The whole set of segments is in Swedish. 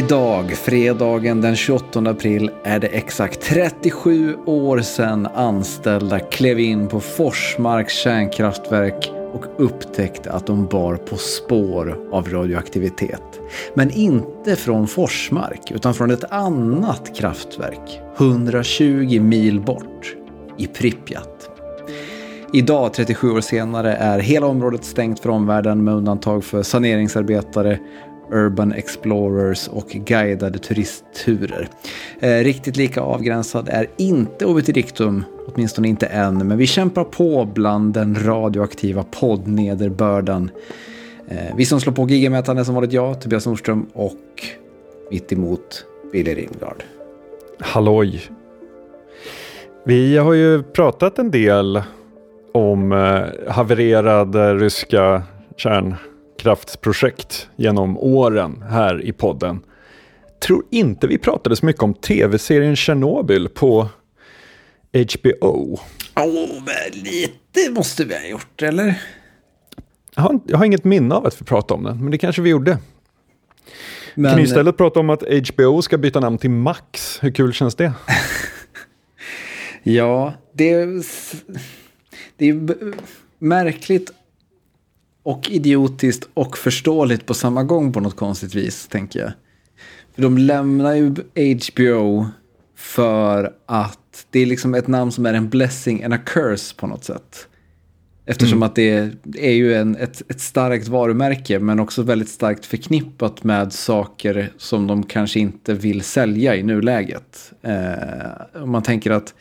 Idag, fredagen den 28 april, är det exakt 37 år sedan anställda klev in på Forsmarks kärnkraftverk och upptäckte att de bar på spår av radioaktivitet. Men inte från Forsmark, utan från ett annat kraftverk 120 mil bort, i Pripyat. Idag, 37 år senare, är hela området stängt för omvärlden med undantag för saneringsarbetare Urban Explorers och guidade turistturer. Eh, riktigt lika avgränsad är inte Obitidictum, åtminstone inte än, men vi kämpar på bland den radioaktiva poddnederbördan. Eh, vi som slår på gigamätaren är som vanligt jag, Tobias Nordström och mitt emot Billy Rimgard. Halloj! Vi har ju pratat en del om eh, havererade eh, ryska kärn kärnkraftsprojekt genom åren här i podden. Tror inte vi pratade så mycket om tv-serien Tjernobyl på HBO. Oh, lite måste vi ha gjort, eller? Jag har, jag har inget minne av att vi pratade om den, men det kanske vi gjorde. Men... Kan vi istället prata om att HBO ska byta namn till Max? Hur kul känns det? ja, det är, det är märkligt och idiotiskt och förståeligt på samma gång på något konstigt vis, tänker jag. För de lämnar ju HBO för att det är liksom ett namn som är en blessing and a curse på något sätt. Eftersom mm. att det är ju en, ett, ett starkt varumärke men också väldigt starkt förknippat med saker som de kanske inte vill sälja i nuläget. Eh, om man tänker att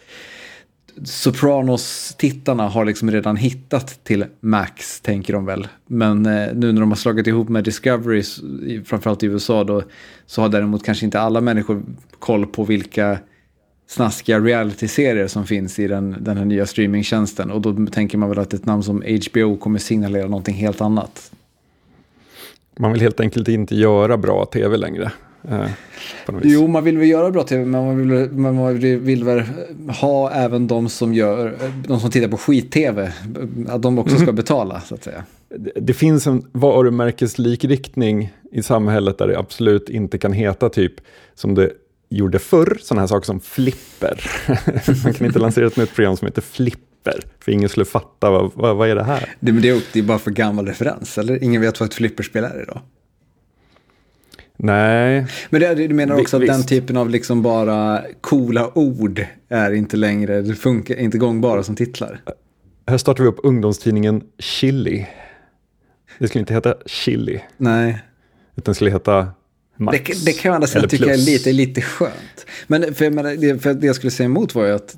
Sopranos-tittarna har liksom redan hittat till Max, tänker de väl. Men eh, nu när de har slagit ihop med Discovery, framförallt i USA, då, så har däremot kanske inte alla människor koll på vilka snaskiga reality-serier som finns i den, den här nya streamingtjänsten. Och då tänker man väl att ett namn som HBO kommer signalera någonting helt annat. Man vill helt enkelt inte göra bra tv längre. Eh, jo, man vill väl göra bra tv, men man vill, man vill väl ha även de som, gör, de som tittar på skit-tv, att de också ska mm. betala, så att säga. Det, det finns en varumärkeslikriktning i samhället där det absolut inte kan heta typ som det gjorde förr, sådana här saker som flipper. man kan inte lansera ett nytt program som heter flipper, för ingen skulle fatta vad, vad, vad är det här. Det, men det är bara för gammal referens, eller? Ingen vet vad ett flipperspel är idag. Nej. Men det, du menar också att den typen av liksom bara coola ord är inte längre, det funkar inte gångbara som titlar? Här startar vi upp ungdomstidningen Chili. Det skulle inte heta Chili. Nej. Utan det skulle heta Max. Det, det kan jag andra sidan tycka är lite, lite skönt. Men för, det, för det jag skulle säga emot var ju att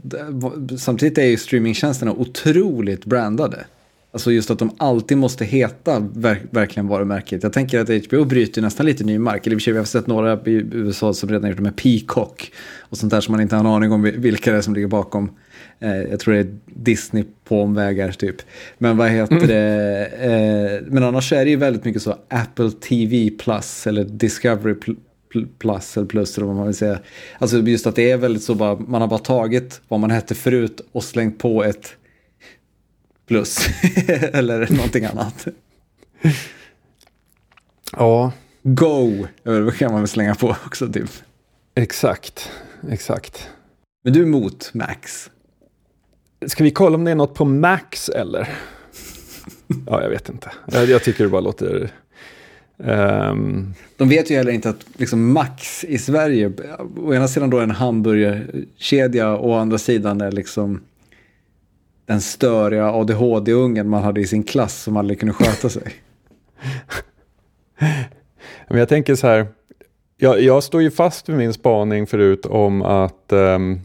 samtidigt är ju streamingtjänsterna otroligt brandade. Alltså just att de alltid måste heta verk, verkligen varumärket. Jag tänker att HBO bryter nästan lite ny mark. Eller vi har sett några i USA som redan gjort det med Peacock. Och sånt där som man inte har en aning om vilka det är som ligger bakom. Eh, jag tror det är Disney på omvägar typ. Men vad heter mm. det? Eh, men annars är det ju väldigt mycket så Apple TV Plus eller Discovery Plus eller plus eller vad man vill säga. Alltså just att det är väldigt så bara, man har bara tagit vad man hette förut och slängt på ett plus. Eller någonting annat. Ja. Go, det kan man väl slänga på också typ. Exakt, exakt. Men du är emot Max? Ska vi kolla om det är något på Max eller? ja, jag vet inte. Jag, jag tycker det bara låter... Um... De vet ju heller inte att liksom Max i Sverige, å ena sidan då en hamburgerkedja och å andra sidan är liksom den störiga ADHD-ungen man hade i sin klass som aldrig kunde sköta sig. Men jag tänker så här, jag, jag står ju fast vid min spaning förut om att um,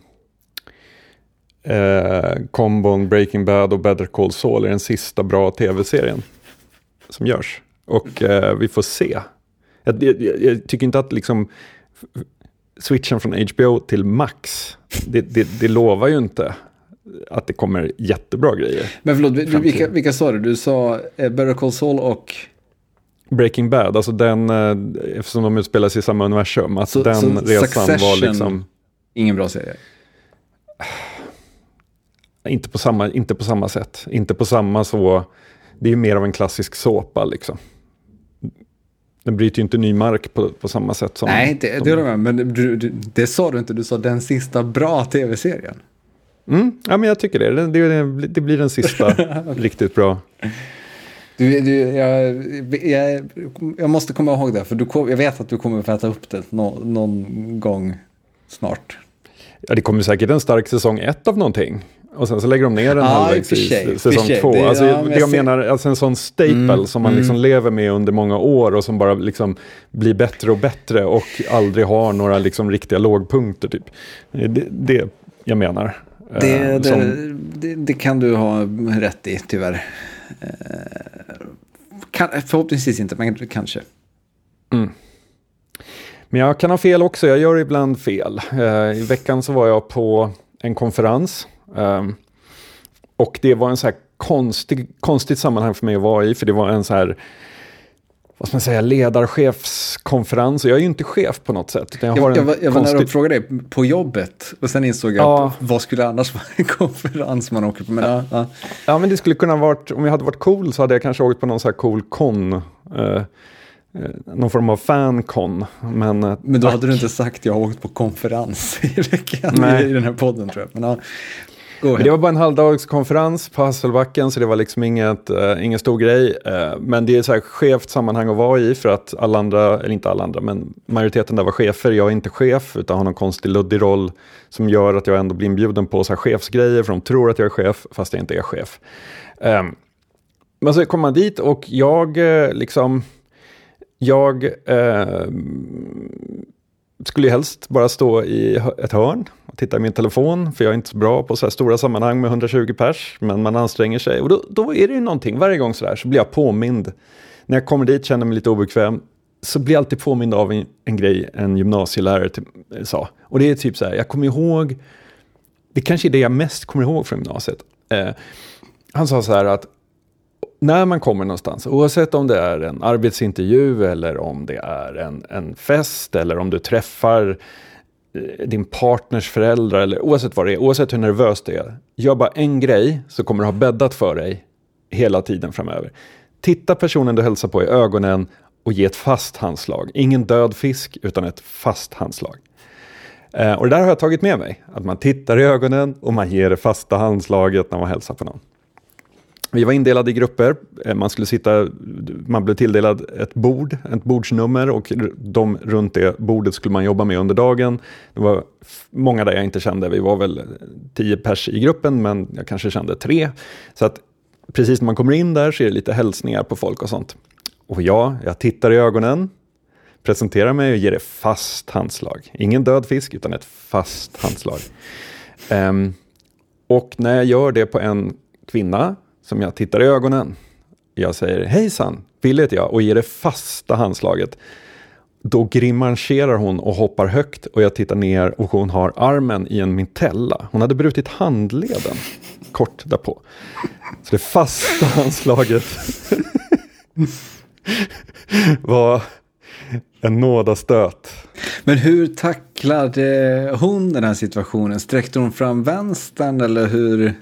eh, kombon Breaking Bad och Better Call Saul är den sista bra tv-serien som görs. Och eh, vi får se. Jag, jag, jag, tycker inte att liksom switchen från HBO till Max, det, det, det lovar ju inte att det kommer jättebra grejer. Men förlåt, vilka, vilka sa du? Du sa eh, Better Call Saul och? Breaking Bad, alltså den, eh, eftersom de utspelas i samma universum, att så, den så resan Succession, var liksom... Ingen bra serie? Inte på, samma, inte på samma sätt, inte på samma så... Det är mer av en klassisk såpa liksom. den bryter ju inte ny mark på, på samma sätt som... Nej, det, som, det, det men du, du, det sa du inte. Du sa den sista bra tv-serien. Mm, ja, men jag tycker det. Det, det, det blir den sista riktigt bra. Du, du, jag, jag, jag, måste komma ihåg det, för du, jag vet att du kommer att äta upp det no, någon gång snart. Ja, det kommer säkert en stark säsong ett av någonting. Och sen så lägger de ner den ah, halvvägs i säsong två. Det, alltså, ja, det jag, menar, alltså en sån staple mm, som man liksom mm. lever med under många år och som bara liksom blir bättre och bättre och aldrig har några liksom riktiga lågpunkter. Typ. Det, det jag menar. Det, eh, som... det, det, kan du ha rätt i, tyvärr. Eh, kan, förhoppningsvis inte, men kanske. Mm. Men jag kan ha fel också, jag gör ibland fel. Eh, I veckan så var jag på en konferens. Um, och det var en så här konstig, konstigt sammanhang för mig att vara i, för det var en så här vad ska man säga, ledarchefskonferens. Jag är ju inte chef på något sätt. Jag, jag, jag, var, jag var nära att fråga dig på jobbet och sen insåg jag ja. vad skulle annars vara en konferens man åker på. Men, ja, ja. ja, men det skulle kunna varit, om jag hade varit cool så hade jag kanske åkt på någon så här cool con. Eh, Eh, någon form av fancon. Men, eh, men då tack. hade du inte sagt jag har åkt på konferens i veckan Nej. i den här podden tror jag. Men, ja, det var bara en halvdagskonferens på Hasselbacken så det var liksom inget, uh, ingen stor grej. Uh, men det är ett så här skevt sammanhang att vara i för att alla andra, eller inte alla andra, men majoriteten där var chefer. Jag är inte chef utan har någon konstig luddig roll som gör att jag ändå blir inbjuden på så här chefsgrejer för de tror att jag är chef fast jag inte är chef. Um, men så kommer man dit och jag eh, liksom jag eh, skulle helst bara stå i ett hörn och titta i min telefon, för jag är inte så bra på så här stora sammanhang med 120 pers, men man anstränger sig. Och då, då är det ju någonting, varje gång så där så blir jag påmind. När jag kommer dit känner mig lite obekväm, så blir jag alltid påmind av en, en grej en gymnasielärare till, sa. Och det är typ så här, jag kommer ihåg, det kanske är det jag mest kommer ihåg från gymnasiet. Eh, han sa så här att när man kommer någonstans, oavsett om det är en arbetsintervju eller om det är en, en fest eller om du träffar eh, din partners föräldrar eller oavsett vad det är, oavsett hur nervös det är. Gör bara en grej så kommer du ha bäddat för dig hela tiden framöver. Titta personen du hälsar på i ögonen och ge ett fast handslag. Ingen död fisk utan ett fast handslag. Eh, och det där har jag tagit med mig. Att man tittar i ögonen och man ger det fasta handslaget när man hälsar på någon. Vi var indelade i grupper. Eh, man, skulle sitta, man blev tilldelad ett bord, ett bordsnummer och de runt det bordet skulle man jobba med under dagen. Det var många där jag inte kände. Vi var väl eh, tio pers i gruppen, men jag kanske kände tre. Så att precis när man kommer in där så är det lite hälsningar på folk och sånt. Och ja, jag tittar i ögonen, presenterar mig och ger det fast handslag. Ingen död fisk, utan ett fast handslag. Um, och när jag gör det på en kvinna som jag tittar i ögonen. Jag säger hejsan, Bill heter jag och ger det fasta handslaget. Då grimaserar hon och hoppar högt och jag tittar ner och hon har armen i en mitella. Hon hade brutit handleden kort därpå. Så det fasta handslaget var en nådastöt. Men hur tacklade hon den här situationen? Sträckte hon fram vänstern eller hur?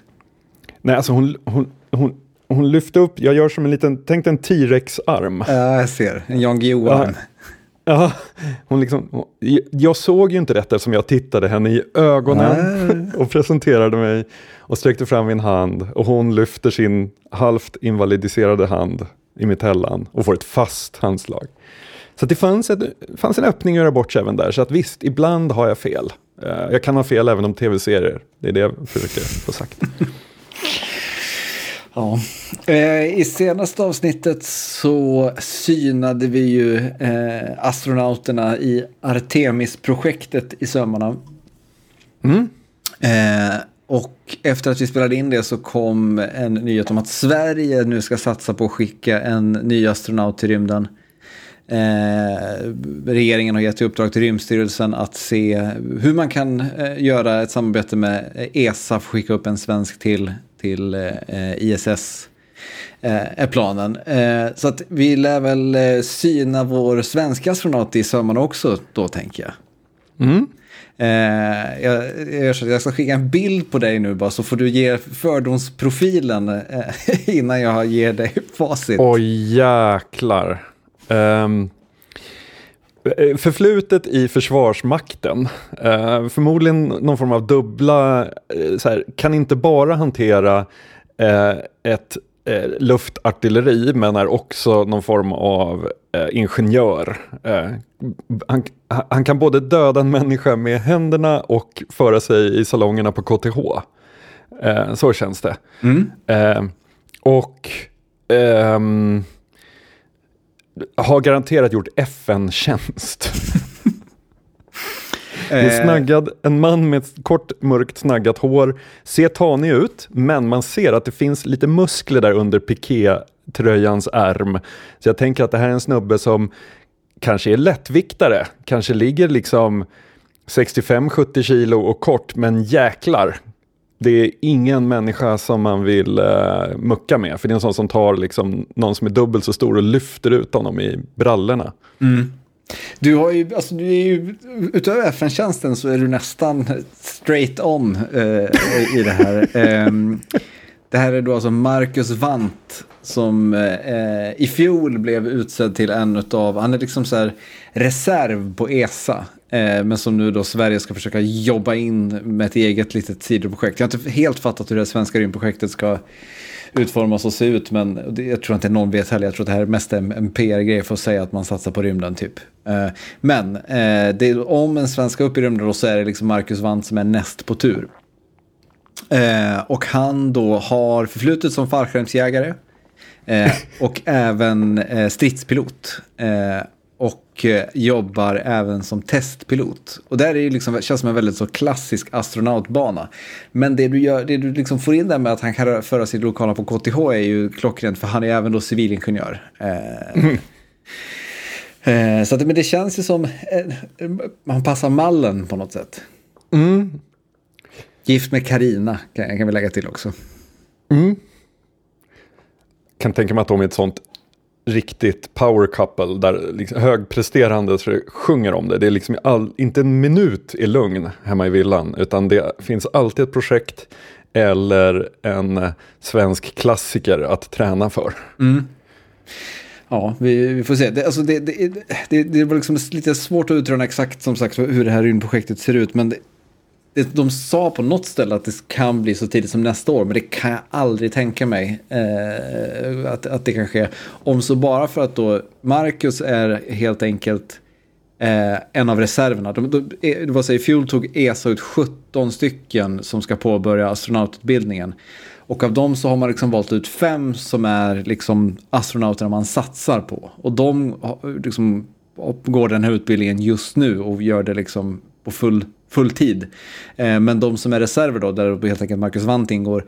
Nej, alltså hon, hon, hon, hon lyfte upp, jag gör som en liten, tänk en T-rex-arm. Ja, jag ser, en Jan Guillou-arm. Ja, hon liksom, jag såg ju inte detta eftersom jag tittade henne i ögonen och presenterade mig och sträckte fram min hand och hon lyfter sin halvt invalidiserade hand i mittellan och får ett fast handslag. Så det fanns, ett, fanns en öppning att göra bort sig även där, så att visst, ibland har jag fel. Eh, jag kan ha fel även om tv-serier, det är det jag försöker få sagt. Ja. Eh, I senaste avsnittet så synade vi ju eh, astronauterna i Artemis-projektet i sömmarna. Mm. Eh, och efter att vi spelade in det så kom en nyhet om att Sverige nu ska satsa på att skicka en ny astronaut till rymden. Eh, regeringen har gett i uppdrag till Rymdstyrelsen att se hur man kan eh, göra ett samarbete med ESA för att skicka upp en svensk till till eh, ISS eh, är planen. Eh, så att vi lär väl syna vår svenska astronaut i sömmarna också då tänker jag. Mm. Eh, jag, jag, jag, ska skicka en bild på dig nu bara så får du ge fördomsprofilen eh, innan jag ger dig facit. Oj jäklar. Um, Eh, förflutet i Försvarsmakten, eh, förmodligen någon form av dubbla, eh, så här, kan inte bara hantera eh, ett eh, luftartilleri men är också någon form av eh, ingenjör. Han, han, kan både döda en människa med händerna och föra sig i salongerna på KTH. så känns det. Mm. och ehm, har garanterat gjort FN-tjänst. Eh. snaggad, en man med kort mörkt snaggat hår, ser tanig ut, men man ser att det finns lite muskler där under piké-tröjans ärm. Så jag tänker att det här är en snubbe som kanske är lättviktare, kanske ligger liksom 65-70 kilo och kort, men jäklar det är ingen människa som man vill uh, mucka med. För det är en sån som tar liksom, någon som är dubbelt så stor och lyfter ut honom i brallorna. Mm. Du har ju, alltså du är ju, utöver FN-tjänsten så är du nästan straight on uh, i det här. Um, det här är då alltså Marcus Wandt som uh, i fjol blev utsedd till en av, han är liksom så här reserv på ESA. Eh, men som nu då Sverige ska försöka jobba in med ett eget litet sidoprojekt. Jag har inte helt fattat hur det svenska rymdprojektet ska utformas och se ut. Men jag tror inte någon vet heller. Jag tror att det här är mest en, en PR-grej för att säga att man satsar på rymden typ. Eh, men eh, det, om en svensk ska upp i rymden då så är det liksom Marcus Wandt som är näst på tur. Eh, och han då har förflutet som fallskärmsjägare. Eh, och även stridspilot och eh, jobbar även som testpilot. Och där är det liksom, känns som en väldigt så klassisk astronautbana. Men det du, gör, det du liksom får in där med att han kan föra sitt lokala på KTH är ju klockrent för han är även då civilingenjör. Mm. Eh, så att, men det känns ju som, eh, han passar mallen på något sätt. Mm. Gift med Karina kan, kan vi lägga till också. Mm. Kan tänka mig att de är ett sånt riktigt power couple där liksom högpresterande sjunger om det. Det är liksom all, inte en minut i lugn hemma i villan utan det finns alltid ett projekt eller en svensk klassiker att träna för. Mm. Ja, vi, vi, får se. Det, alltså det, det, det, det var liksom lite svårt att utröna exakt som sagt hur det här rymdprojektet ser ut. Men de sa på något ställe att det kan bli så tidigt som nästa år, men det kan jag aldrig tänka mig eh, att, att det kan ske. Om så bara för att då Marcus är helt enkelt eh, en av reserverna. De, de, eh, det var så i fjol tog ESA ut 17 stycken som ska påbörja astronaututbildningen. Och av dem så har man liksom valt ut fem som är liksom astronauterna man satsar på. Och de liksom går den här utbildningen just nu och gör det liksom på full full tid. Eh, men de som är reserver då, där helt enkelt Marcus Wandt ingår,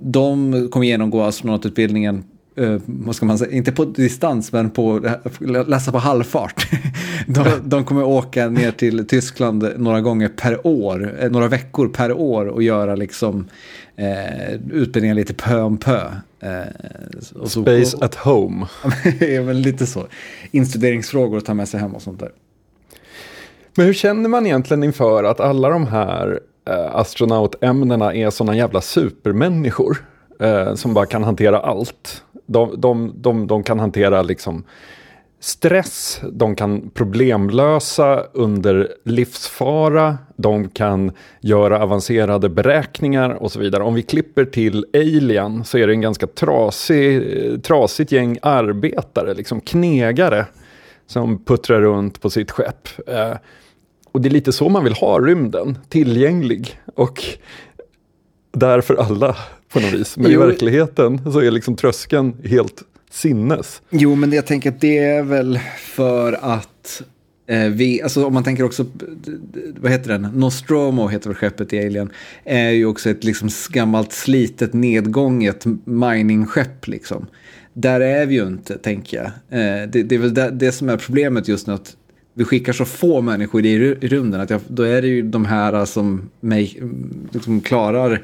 de kommer genomgå astronaututbildningen Uh, vad ska man säga, inte på distans men på, läsa på halvfart. de, de kommer åka ner till Tyskland några gånger per år, eh, några veckor per år och göra liksom eh, utbildningen lite pö om pö. Eh, Space och, at home. ja, men lite så. Instuderingsfrågor att ta med sig hem och sånt där. Men hur känner man egentligen inför att alla de här eh, astronautämnena är sådana jävla supermänniskor eh, som bara kan hantera allt? De, de, de, de kan hantera liksom stress, de kan problemlösa under livsfara, de kan göra avancerade beräkningar och så vidare. Om vi klipper till Alien så är det en ganska trasig, eh, trasigt gäng arbetare, liksom knegare som puttrar runt på sitt skepp. Eh, Eh, och det är lite så man vill ha rymden, tillgänglig och där för alla på något vis. Men jo. i verkligheten så är liksom tröskeln helt sinnes. Jo, men jag tänker att det är väl för att eh, vi, alltså om man tänker också, vad heter den? Nostromo heter väl skeppet i Alien. Är ju också ett liksom gammalt slitet nedgånget mining-skepp liksom. Där är vi ju inte, tänker jag. Eh, det, det, är väl det, det som är problemet just nu, att vi skickar så få människor i rymden att jag, då är det ju de här som mig, liksom klarar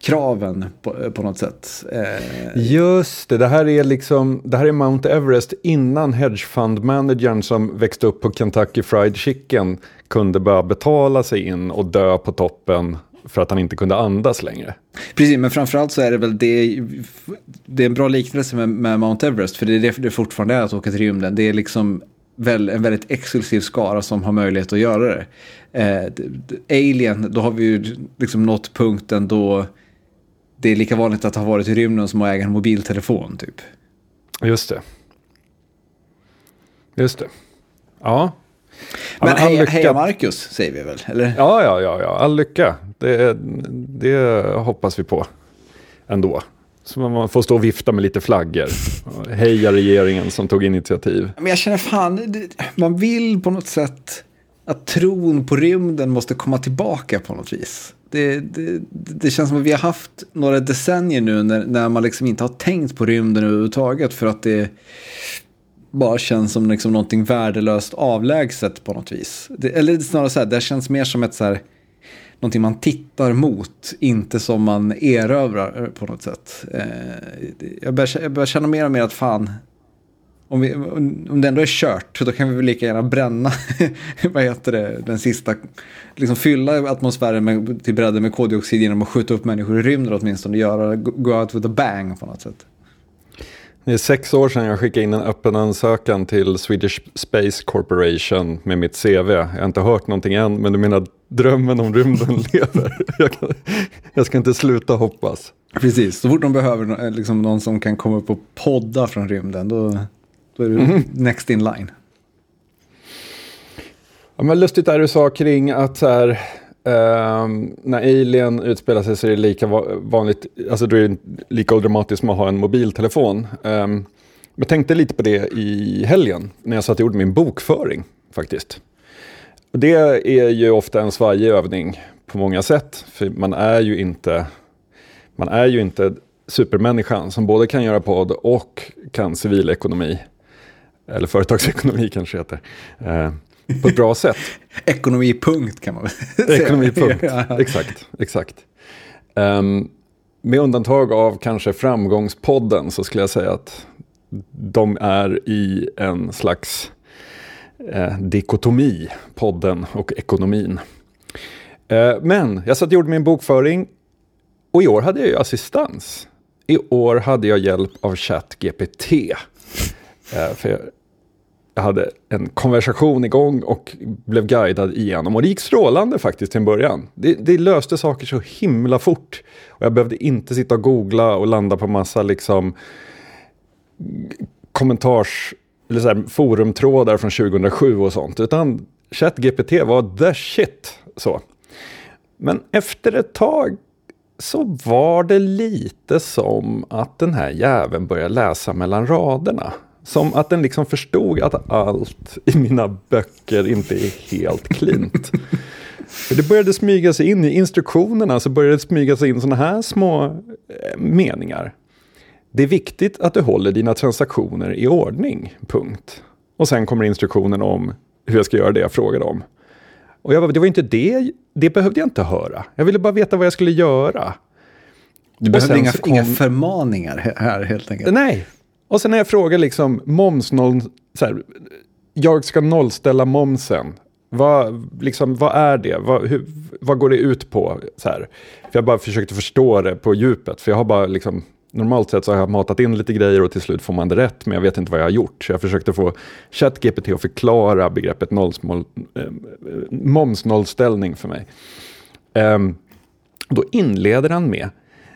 kraven på, på något sätt. Eh. Just det, det här är liksom, det här är Mount Everest innan hedgefund-managern som växte upp på Kentucky Fried Chicken kunde börja betala sig in och dö på toppen för att han inte kunde andas längre. Precis, men framförallt så är det väl det, det är en bra liknelse med, med Mount Everest, för det är det det fortfarande är att åka till rymden. Det är liksom väl, en väldigt exklusiv skara som har möjlighet att göra det. Eh, Alien, då har vi ju liksom nått punkten då det är lika vanligt att ha varit i rymden som att äga en mobiltelefon typ. Just det. Just det. Ja. Men, men heja, heja Marcus säger vi väl? Eller? Ja, ja, ja, ja. all lycka. Det, det hoppas vi på ändå. Så man får stå och vifta med lite flaggor. Heja regeringen som tog initiativ. Men jag känner fan, man vill på något sätt att tron på rymden måste komma tillbaka på något vis. Det, det, det känns som att vi har haft några decennier nu när, när man liksom inte har tänkt på rymden överhuvudtaget för att det bara känns som liksom någonting värdelöst avlägset på något vis. Det, eller snarare så här, det känns mer som ett så här, någonting man tittar mot, inte som man erövrar på något sätt. Eh, jag, börjar, jag börjar känna mer och mer att fan, om, vi, om det ändå är kört, då kan vi väl lika gärna bränna, vad heter det, den sista, liksom fylla atmosfären med, till bredden med koldioxid genom att skjuta upp människor i rymden åtminstone, göra, go out with a bang på något sätt. Det är sex år sedan jag skickade in en öppen ansökan till Swedish Space Corporation med mitt CV. Jag har inte hört någonting än, men du menar drömmen om rymden lever. Jag, kan, jag, ska inte sluta hoppas. Precis, så fort de behöver liksom någon som kan komma upp och podda från rymden, då, då är du mm. next in line. Ja, men lustigt är du sa kring att här, Um, när Alien utspelar sig så är det lika vanligt, alltså då är det lika dramatiskt som att ha en mobiltelefon. Um, jag tänkte lite på det i helgen när jag satt och gjorde min bokföring faktiskt. Och det är ju ofta en svajig övning på många sätt, för man är ju inte, man är ju inte supermänniskan som både kan göra podd och kan civilekonomi. Eller företagsekonomi kanske heter. Uh, på ett bra sätt. Ekonomipunkt kan man väl säga. Ekonomipunkt, exakt. exakt. Um, med undantag av kanske framgångspodden så skulle jag säga att de är i en slags eh, dikotomi, podden och ekonomin. Eh, men jag satt och gjorde min bokföring och i år hade jag ju assistans. I år hade jag hjälp av ChatGPT. Eh, för jag jag hade en konversation igång och blev guidad igenom. Och det gick strålande faktiskt till en början. Det, det löste saker så himla fort. Och jag behövde inte sitta och googla och landa på massa liksom kommentars eller så här, forumtrådar från 2007 och sånt. Utan ChatGPT var the shit. Så. Men efter ett tag så var det lite som att den här jäveln började läsa mellan raderna. Som att den liksom förstod att allt i mina böcker inte är helt klint. För det började smyga sig in i instruktionerna, så började det smyga sig in sådana här små eh, meningar. Det är viktigt att du håller dina transaktioner i ordning, punkt. Och sen kommer instruktionen om hur jag ska göra det jag frågade om. Och jag bara, det var inte det, det behövde jag inte höra. Jag ville bara veta vad jag skulle göra. Du behövde inga, kom... inga förmaningar här helt enkelt. Nej, och sen när jag frågar liksom moms noll, så här, jag ska nollställa momsen. Vad, liksom, vad är det? Vad, hur, vad går det ut på? Så här. För jag bara försökte förstå det på djupet. För jag har bara liksom, normalt sett så har jag matat in lite grejer och till slut får man det rätt. Men jag vet inte vad jag har gjort. Så jag försökte få ChatGPT att förklara begreppet nollsmål, eh, momsnollställning för mig. Eh, då inleder han med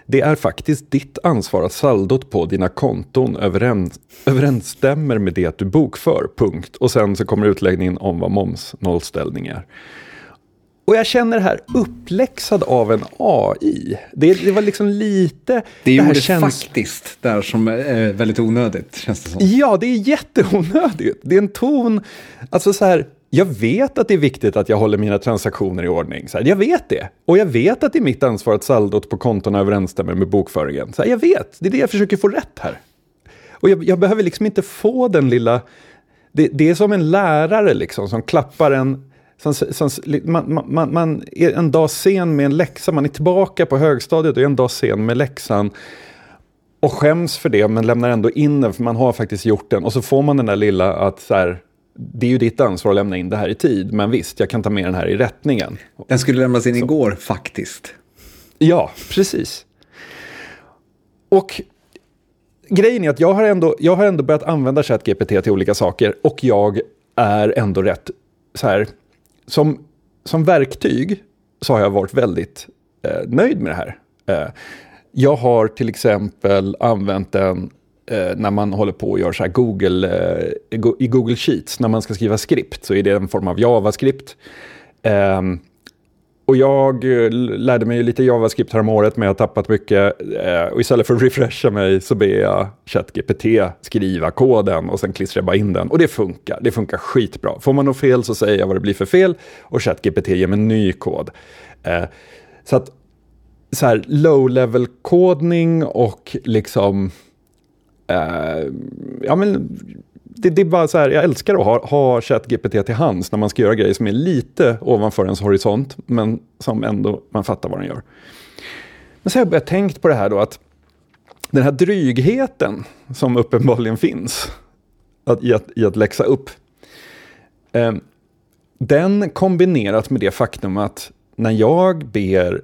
det är faktiskt ditt ansvar att saldot på dina konton överens, överensstämmer med det du bokför, punkt. Och sen så kommer utläggningen om vad momsnollställning är. Och jag känner det här uppläxad av en AI. Det, det var liksom lite... Det är ju känns... faktiskt där som är väldigt onödigt, känns det som. Ja, det är jätteonödigt. Det är en ton, alltså så här, jag vet att det är viktigt att jag håller mina transaktioner i ordning. Så här, jag vet det. Och jag vet att det är mitt ansvar att saldot på kontona överensstämmer med bokföringen. Så här, jag vet, det är det jag försöker få rätt här. Och jag, jag behöver liksom inte få den lilla... Det, det, är som en lärare liksom som klappar en... Som, som, man, man, man, är en dag sen med en läxa, man är tillbaka på högstadiet och är en dag sen med läxan. Och skäms för det men lämnar ändå in den för man har faktiskt gjort den. Och så får man den där lilla att så här, det är ju ditt ansvar att lämna in det här i tid, men visst, jag kan ta med den här i rättningen. Den skulle lämnas in Så. igår, faktiskt. Ja, precis. Och grejen är att jag har ändå, jag har ändå börjat använda ChatGPT till olika saker och jag är ändå rätt så här. Som, som verktyg så har jag varit väldigt eh, nöjd med det här. Eh, jag har till exempel använt den eh, när man håller på och gör så här Google, eh, i Google Sheets, när man ska skriva skript, så är det en form av JavaScript. Ehm, och jag eh, lärde mig lite JavaScript året men jag har tappat mycket. Eh, och istället för att refresha mig så ber jag ChatGPT skriva koden och sen klistrar jag bara in den. Och det funkar, det funkar skitbra. Får man något fel så säger jag vad det blir för fel och ChatGPT ger mig ny kod. Eh, så att så här low-level kodning och liksom ja men det, det, är bara så här, jag älskar att ha, ha ChatGPT till hands när man ska göra grejer som är lite ovanför ens horisont, men som ändå man fattar vad den gör. Men så har jag börjat tänkt på det här då att den här drygheten som uppenbarligen finns att, i, att, i att läxa upp, eh, den kombinerat med det faktum att när jag ber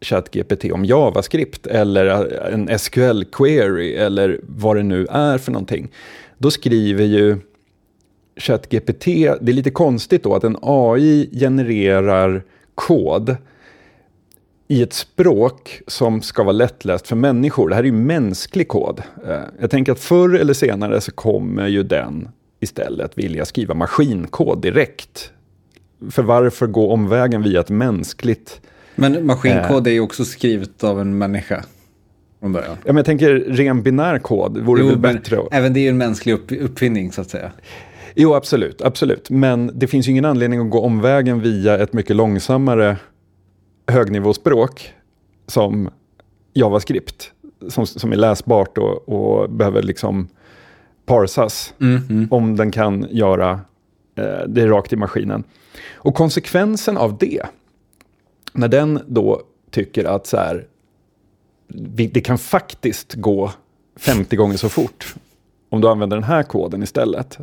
ChatGPT om JavaScript eller en SQL-query eller vad det nu är för någonting, då skriver ju ChatGPT, det är lite konstigt då att en AI genererar kod i ett språk som ska vara lättläst för människor. Det här är ju mänsklig kod. Eh, jag tänker att förr eller senare så kommer ju den istället vilja skriva maskinkod direkt. För varför gå omvägen via ett mänskligt... Men maskinkod eh, är ju också skrivet av en människa från början. Ja, men jag tänker ren binär kod vore jo, väl bättre. Även det är ju en mänsklig upp, uppfinning så att säga. Jo, absolut, absolut. Men det finns ju ingen anledning att gå omvägen via ett mycket långsammare högnivåspråk som JavaScript. Som, som är läsbart och, och behöver liksom parsas. Mm, mm. Om den kan göra eh, det rakt i maskinen. Och konsekvensen av det, när den då tycker att så här, det kan faktiskt gå 50 gånger så fort om du använder den här koden istället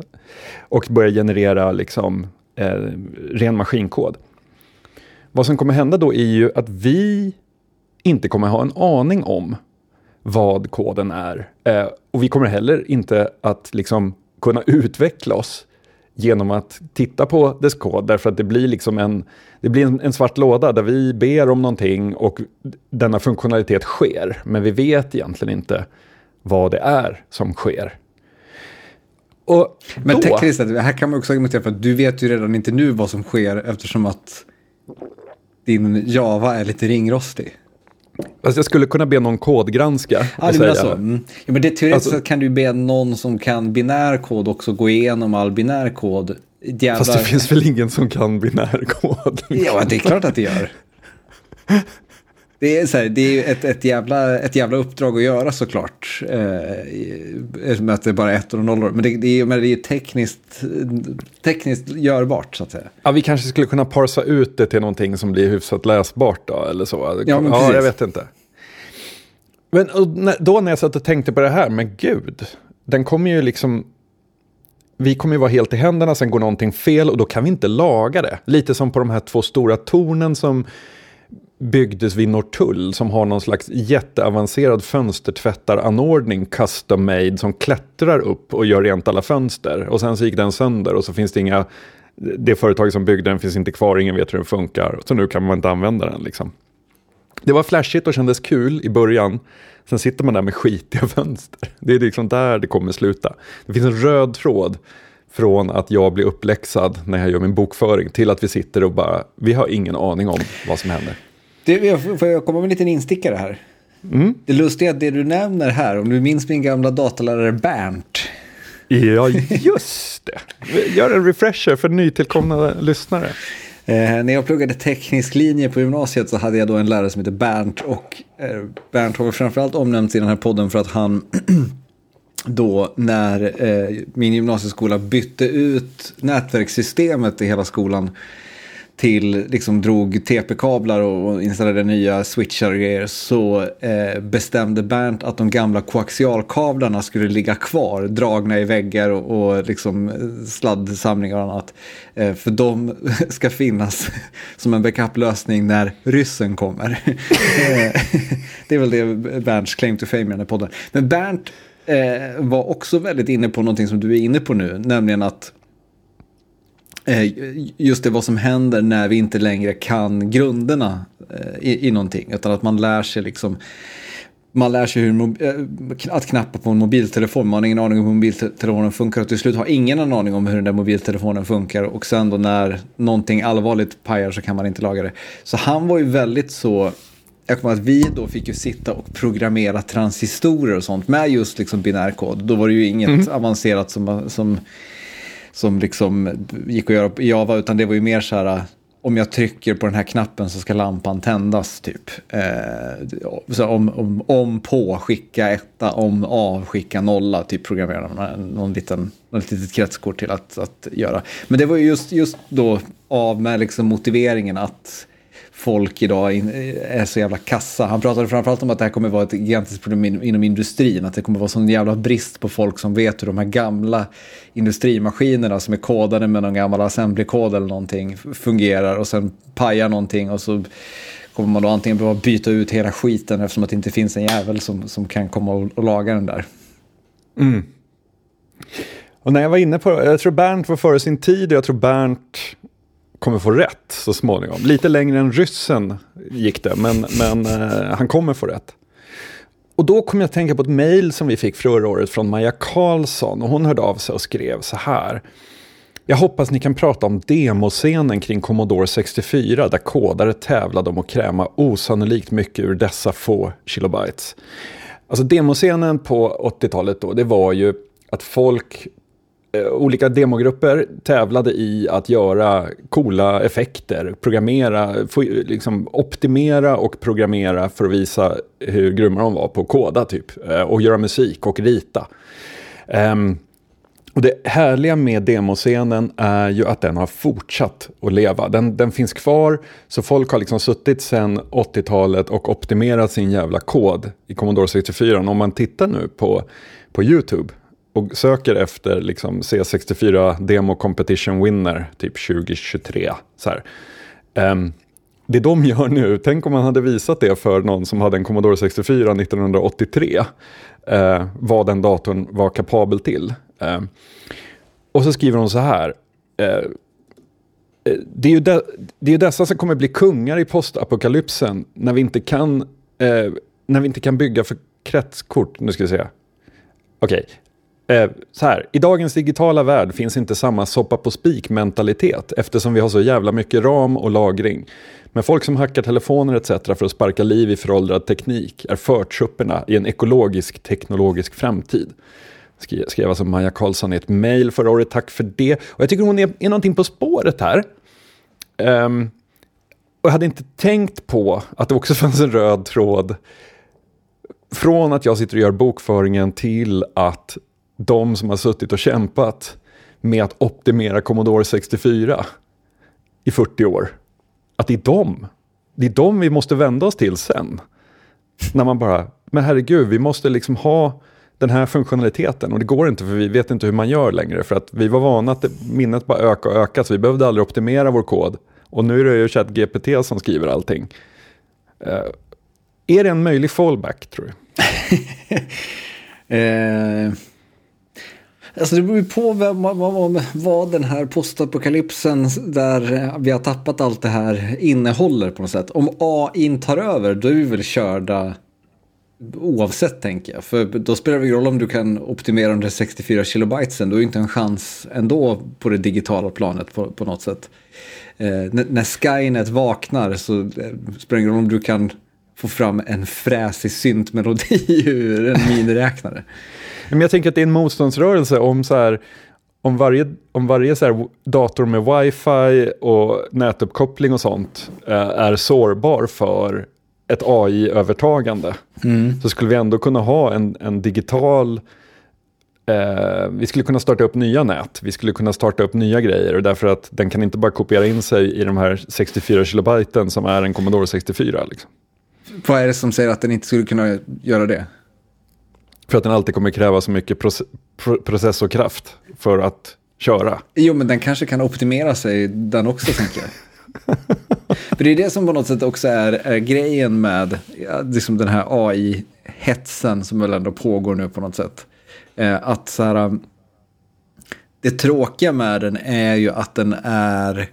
och börjar generera liksom, eh, ren maskinkod. Vad som kommer hända då är ju att vi inte kommer ha en aning om vad koden är. Eh, och vi kommer heller inte att liksom kunna utveckla oss genom att titta på dess kod. Därför att det blir, liksom en, det blir en, en, svart låda där vi ber om någonting och denna funktionalitet sker. Men vi vet egentligen inte vad det är som sker. Och men då, Christer, här kan man också argumentera för att du vet ju redan inte nu vad som sker eftersom att din Java är lite ringrostig. Alltså jag skulle kunna be någon kodgranska. Ja, du menar så. Mm. Ja, men det teoretiskt alltså, kan du be någon som kan binär kod också gå igenom all binär kod. Jävlar. Fast det finns väl ingen som kan binär kod? ja, det är klart att det gör. Det är, så här, det är ett, ett, jävla, ett jävla uppdrag att göra såklart. Eh, med att det är bara ett och nollor. Men det, det, är, men det är tekniskt, tekniskt görbart så att säga. Ja, vi kanske skulle kunna parsa ut det till någonting som blir hyfsat läsbart då, eller så. Ja, men ja jag vet inte. Men då när jag satt och tänkte på det här, men gud, den kommer ju liksom vi kommer ju vara helt i händerna, sen går någonting fel och då kan vi inte laga det. Lite som på de här två stora tornen som byggdes vid Norrtull som har någon slags jätteavancerad fönstertvättaranordning custom made som klättrar upp och gör rent alla fönster. Och sen så gick den sönder och så finns det inga, det företag som byggde den finns inte kvar, ingen vet hur den funkar. Så nu kan man inte använda den liksom. Det var flashigt och kändes kul i början. Sen sitter man där med skitiga fönster. Det är liksom där det kommer sluta. Det finns en röd tråd från att jag blir uppläxad när jag gör min bokföring till att vi sitter och bara, vi har ingen aning om vad som händer. Det, får jag komma med en liten instickare här? Mm. Det lustiga är att det du nämner här, om du minns min gamla datalärare Bernt. Ja, just det. Gör en refresher för nytillkomna lyssnare. Eh, när jag pluggade teknisk linje på gymnasiet så hade jag då en lärare som heter Bernt. Och eh, Bernt har framförallt omnämnts i den här podden för att han då när eh, min gymnasieskola bytte ut nätverkssystemet i hela skolan till, liksom drog TP-kablar och installerade nya switchar och grejer så eh, bestämde Bernt att de gamla koaxialkablarna skulle ligga kvar dragna i väggar och, och liksom eh, sladdsamlingar och annat. Eh, för de ska finnas som en backup-lösning när ryssen kommer. Eh, det är väl det Bernts claim to fame i den här podden. Men Bernt eh, var också väldigt inne på någonting som du är inne på nu, nämligen att just det vad som händer när vi inte längre kan grunderna eh, i, i någonting. Utan att man lär sig liksom man lär sig hur, eh, att knappa på en mobiltelefon. Man har ingen aning om hur mobiltelefonen funkar och till slut har ingen en aning om hur den där mobiltelefonen funkar. Och sen då när någonting allvarligt pajar så kan man inte laga det. Så han var ju väldigt så jag kommer att vi då fick ju sitta och programmera transistorer och sånt med just liksom binärkod. Då var det ju inget mm. avancerat som, som som liksom gick att göra i Java, utan det var ju mer så här, om jag trycker på den här knappen så ska lampan tändas typ. Eh, så om, om, om på, skicka etta, om av, skicka nolla, typ programmera någon, någon liten, något litet kretskort till att, att göra. Men det var ju just, just då av med liksom motiveringen att folk idag är så jävla kassa. Han pratade framförallt om att det här kommer vara ett gigantiskt problem inom industrin. Att det kommer vara sån jävla brist på folk som vet hur de här gamla industrimaskinerna som är kodade med någon gammal assembly-kod eller någonting fungerar och sen pajar någonting och så kommer man då antingen behöva byta ut hela skiten eftersom att det inte finns en jävel som, som kan komma och, och laga den där. Mm. Och när jag var inne på det, jag tror Bernt var före sin tid och jag tror Bernt kommer få rätt så småningom. Lite längre än ryssen gick det, men, men eh, han kommer få rätt. Och då kom jag att tänka på ett mejl som vi fick förra året från Maja Karlsson. Och hon hörde av sig och skrev så här. Jag hoppas ni kan prata om demoscenen kring Commodore 64 där kodare tävlade om att kräma osannolikt mycket ur dessa få kilobytes. Alltså demoscenen på 80-talet då, det var ju att folk Eh, olika demogrupper tävlade i att göra coola effekter, programmera, liksom optimera och programmera för att visa hur grymma de var på att koda typ. Eh, och göra musik och rita. Um, och det härliga med demoscenen är ju att den har fortsatt att leva. Den, den finns kvar, så folk har liksom suttit sedan 80-talet och optimerat sin jävla kod i Commodore 64. Och om man tittar nu på, på YouTube och söker efter liksom C64 Demo Competition Winner typ 2023. Så um, det de gör nu, tänk om man hade visat det för någon som hade en Commodore 64 1983. Uh, vad den datorn var kapabel till. Uh, och så skriver hon så här. Uh, det är, ju de, det är dessa som kommer bli kungar i postapokalypsen när vi inte kan, eh, när vi inte kan bygga för kretskort. Nu ska vi se. Okej, Eh, så här, I dagens digitala värld finns inte samma soppa på spik mentalitet eftersom vi har så jävla mycket ram och lagring. Men folk som hackar telefoner etc. för att sparka liv i föråldrad teknik är förtrupperna i en ekologisk teknologisk framtid. Skrev alltså Maja Karlsson i ett mejl förra året, tack för det. Och jag tycker hon är, är någonting på spåret här. Um, och jag hade inte tänkt på att det också fanns en röd tråd från att jag sitter och gör bokföringen till att de som har suttit och kämpat med att optimera Commodore 64 i 40 år. Att det är dem. Det är dem vi måste vända oss till sen. När man bara, men herregud, vi måste liksom ha den här funktionaliteten och det går inte för vi vet inte hur man gör längre för att vi var vana att minnet bara öka och öka så vi behövde aldrig optimera vår kod. Och nu är det ju ChatGPT som skriver allting. Uh, är det en möjlig fallback tror du? Eh, Alltså det beror ju på vad, vad, vad den här postapokalypsen där eh, vi har tappat allt det här innehåller på något sätt. Om AI tar över då är vi väl körda oavsett tänker jag. För då spelar det roll om du kan optimera de där 64 kilobitesen. Du har ju inte en chans ändå på det digitala planet på, på något sätt. Eh, när Skynet vaknar så eh, spelar det roll om du kan få fram en fräsig syntmelodi ur en miniräknare. Men jag tänker att det är en motståndsrörelse om så här, om varje, om varje så här dator med wifi och nätuppkoppling och sånt eh, är sårbar för ett AI-övertagande. Mm. Så skulle vi ändå kunna ha en, en digital Eh, vi skulle kunna starta upp nya nät, vi skulle kunna starta upp nya grejer och därför att den kan inte bara kopiera in sig i de här 64 kilobiten som är en Commodore 64. Liksom. Vad är det som säger att den inte skulle kunna göra det? För att den alltid kommer kräva så mycket processorkraft för att köra. Jo, men den kanske kan optimera sig den också, tänker jag. för det är det som på något sätt också är, är grejen med ja, liksom den här AI-hetsen som väl ändå pågår nu på något sätt. Eh, att så här, det tråkiga med den är ju att den är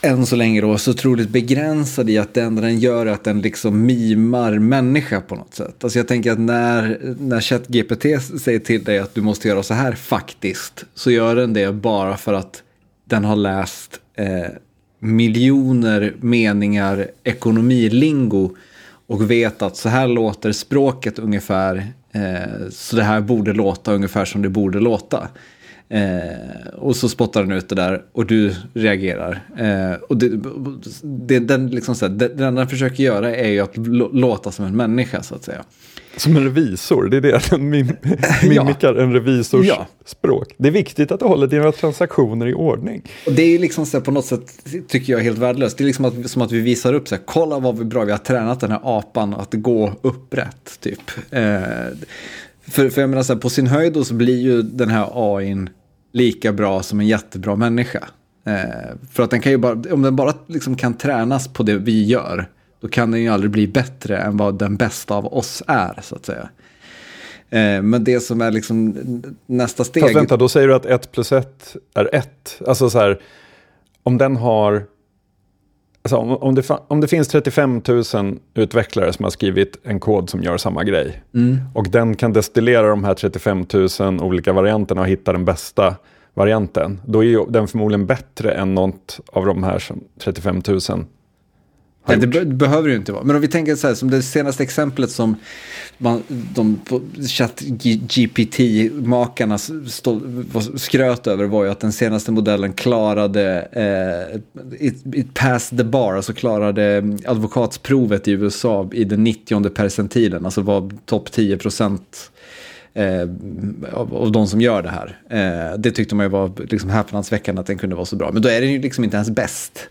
än så länge då så otroligt begränsad i att det enda den gör är att den liksom mimar människa på något sätt. Alltså jag tänker att när, när ChatGPT säger till dig att du måste göra så här faktiskt så gör den det bara för att den har läst eh, miljoner meningar ekonomilingo och vet att så här låter språket ungefär. Eh, så det här borde låta ungefär som det borde låta. Eh, och så spottar den ut det där och du reagerar. Eh, och det, det, den, liksom så här, det, det den försöker göra är ju att låta som en människa så att säga. Som en revisor, det är det den mim mimikar ja. en revisors ja. språk. Det är viktigt att du håller dina transaktioner i ordning. Och det är liksom så här, på något sätt, tycker jag, helt värdelöst. Det är liksom att, som att vi visar upp så här, kolla vad bra vi har tränat den här apan att gå upprätt, typ. Eh, för, för jag menar så här, på sin höjd så blir ju den här AIn lika bra som en jättebra människa. Eh, för att den kan ju bara, om den bara liksom kan tränas på det vi gör, då kan den ju aldrig bli bättre än vad den bästa av oss är, så att säga. Eh, men det som är liksom nästa steg... Fast vänta, då säger du att 1 plus 1 är 1. Alltså så här, om den har... Alltså om, om, det, om det finns 35 000 utvecklare som har skrivit en kod som gör samma grej. Mm. Och den kan destillera de här 35 000 olika varianterna och hitta den bästa varianten. Då är den förmodligen bättre än något av de här 35 000 Nej, det, be behöver ju inte vara. Men om vi tänker så här, som det senaste exemplet som man, de ChatGPT-makarna skröt över var ju att den senaste modellen klarade, eh, it, it passed the bar, alltså klarade advokatsprovet i USA i den 90 percentilen, alltså var topp 10 procent eh, av, av de som gör det här. Eh, det tyckte man ju var liksom häpnadsväckande att den kunde vara så bra, men då är den ju liksom inte ens bäst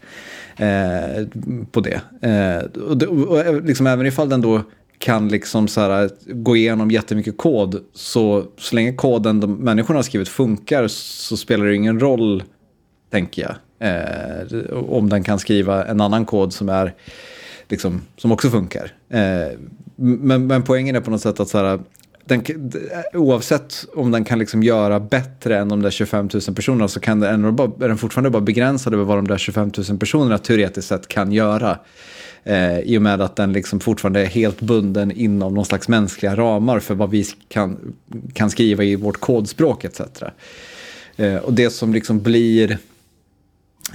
eh, på det. Eh, och, det, och eh, liksom, även ifall den då kan liksom så här, gå igenom jättemycket kod, så, så länge koden de människorna har skrivit funkar så spelar det ingen roll, tänker jag. Eh, om den kan skriva en annan kod som, är, liksom, som också funkar. Eh, men, men poängen är på något sätt att så här, den, eh, oavsett om den kan liksom göra bättre än de där 25 000 personerna så kan den, ändå bara, är den fortfarande bara begränsad över vad de där 25 000 personerna teoretiskt sett kan göra. Eh, I och med att den liksom fortfarande är helt bunden inom någon slags mänskliga ramar för vad vi kan, kan skriva i vårt kodspråk etc. Eh, och det som liksom blir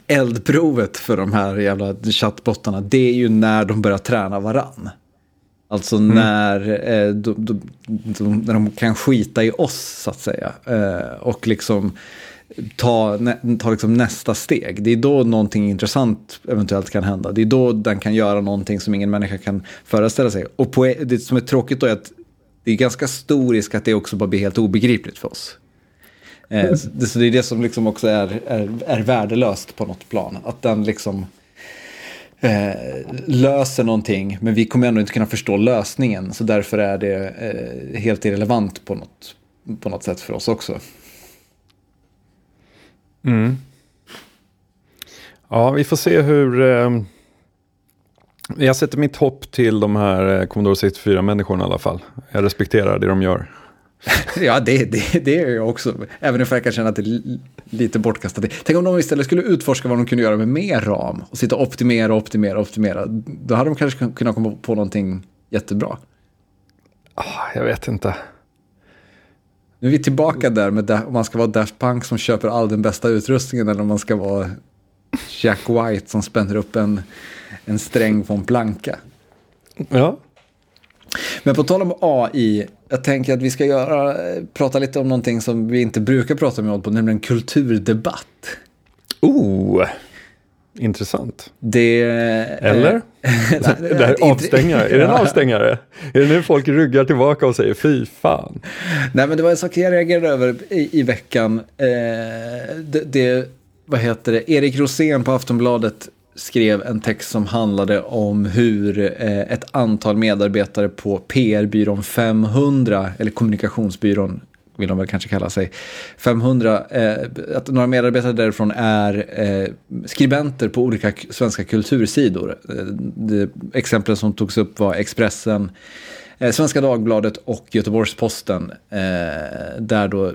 eldprovet för de här jävla chattbottarna det är ju när de börjar träna varann. Alltså mm. när, eh, de, de, de, när de kan skita i oss så att säga. Eh, och liksom ta, nä, ta liksom nästa steg. Det är då någonting intressant eventuellt kan hända. Det är då den kan göra någonting som ingen människa kan föreställa sig. Och på, det som är tråkigt då är att det är ganska stor risk att det också bara blir helt obegripligt för oss. Eh, så, det, så det är det som liksom också är, är, är värdelöst på något plan. Att den liksom eh, löser någonting, men vi kommer ändå inte kunna förstå lösningen. Så därför är det eh, helt irrelevant på något, på något sätt för oss också. Mm. Ja, vi får se hur... Eh, jag sätter mitt hopp till de här eh, Commodore 64-människorna i alla fall. Jag respekterar det de gör. ja, det, det, det är jag också. Även om jag kan känna att det är lite bortkastat. Tänk om de istället skulle utforska vad de kunde göra med mer ram och sitta och optimera, optimera, optimera. Då hade de kanske kunnat komma på någonting jättebra. Oh, jag vet inte. Nu är vi tillbaka där med om man ska vara Daft Punk som köper all den bästa utrustningen eller om man ska vara Jack White som spänner upp en, en sträng från planka. Ja. Men på tal om AI, jag tänker att vi ska göra, prata lite om någonting som vi inte brukar prata med på, nämligen kulturdebatt. Oh, intressant. Det... Eller? det här avstängare, är det en avstängare? Är det nu folk ryggar tillbaka och säger fy fan? Nej men det var en sak jag reagerade över i, i veckan. Eh, det, det, vad heter det, Erik Rosén på Aftonbladet skrev en text som handlade om hur eh, ett antal medarbetare på PR-byrån 500, eller kommunikationsbyrån vill de väl kanske kalla sig, 500, eh, att några medarbetare därifrån är eh, skribenter på olika svenska kultursidor. Eh, exemplen som togs upp var Expressen, Eh, Svenska Dagbladet och Göteborgs-Posten. Eh, där då eh,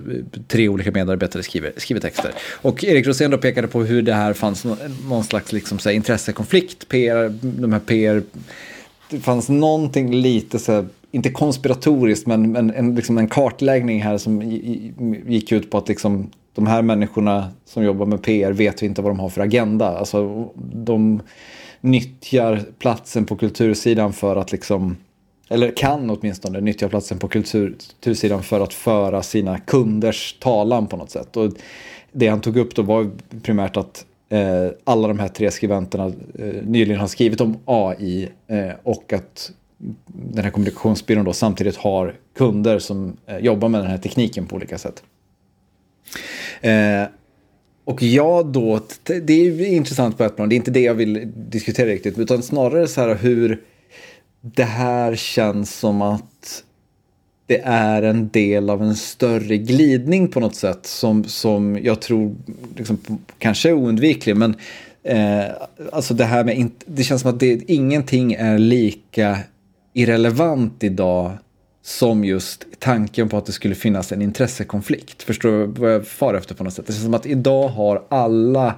tre olika medarbetare skriver, skriver texter. Och Erik Rosén då pekade på hur det här fanns någon, någon slags liksom, så intressekonflikt. PR, de här PR, det fanns någonting lite så här, inte konspiratoriskt, men en, en, liksom en kartläggning här som gick ut på att liksom, de här människorna som jobbar med PR vet vi inte vad de har för agenda. Alltså, de nyttjar platsen på kultursidan för att liksom eller kan åtminstone nyttja platsen på kultursidan för att föra sina kunders talan på något sätt. Och det han tog upp då var primärt att eh, alla de här tre skribenterna eh, nyligen har skrivit om AI eh, och att den här kommunikationsbyrån då samtidigt har kunder som eh, jobbar med den här tekniken på olika sätt. Eh, och jag då, det är intressant på ett plan, det är inte det jag vill diskutera riktigt, utan snarare så här hur det här känns som att det är en del av en större glidning på något sätt som, som jag tror liksom, kanske är oundviklig. Men eh, alltså det här med, det känns som att det, ingenting är lika irrelevant idag som just tanken på att det skulle finnas en intressekonflikt. Förstår du vad jag far efter på något sätt? Det känns som att idag har alla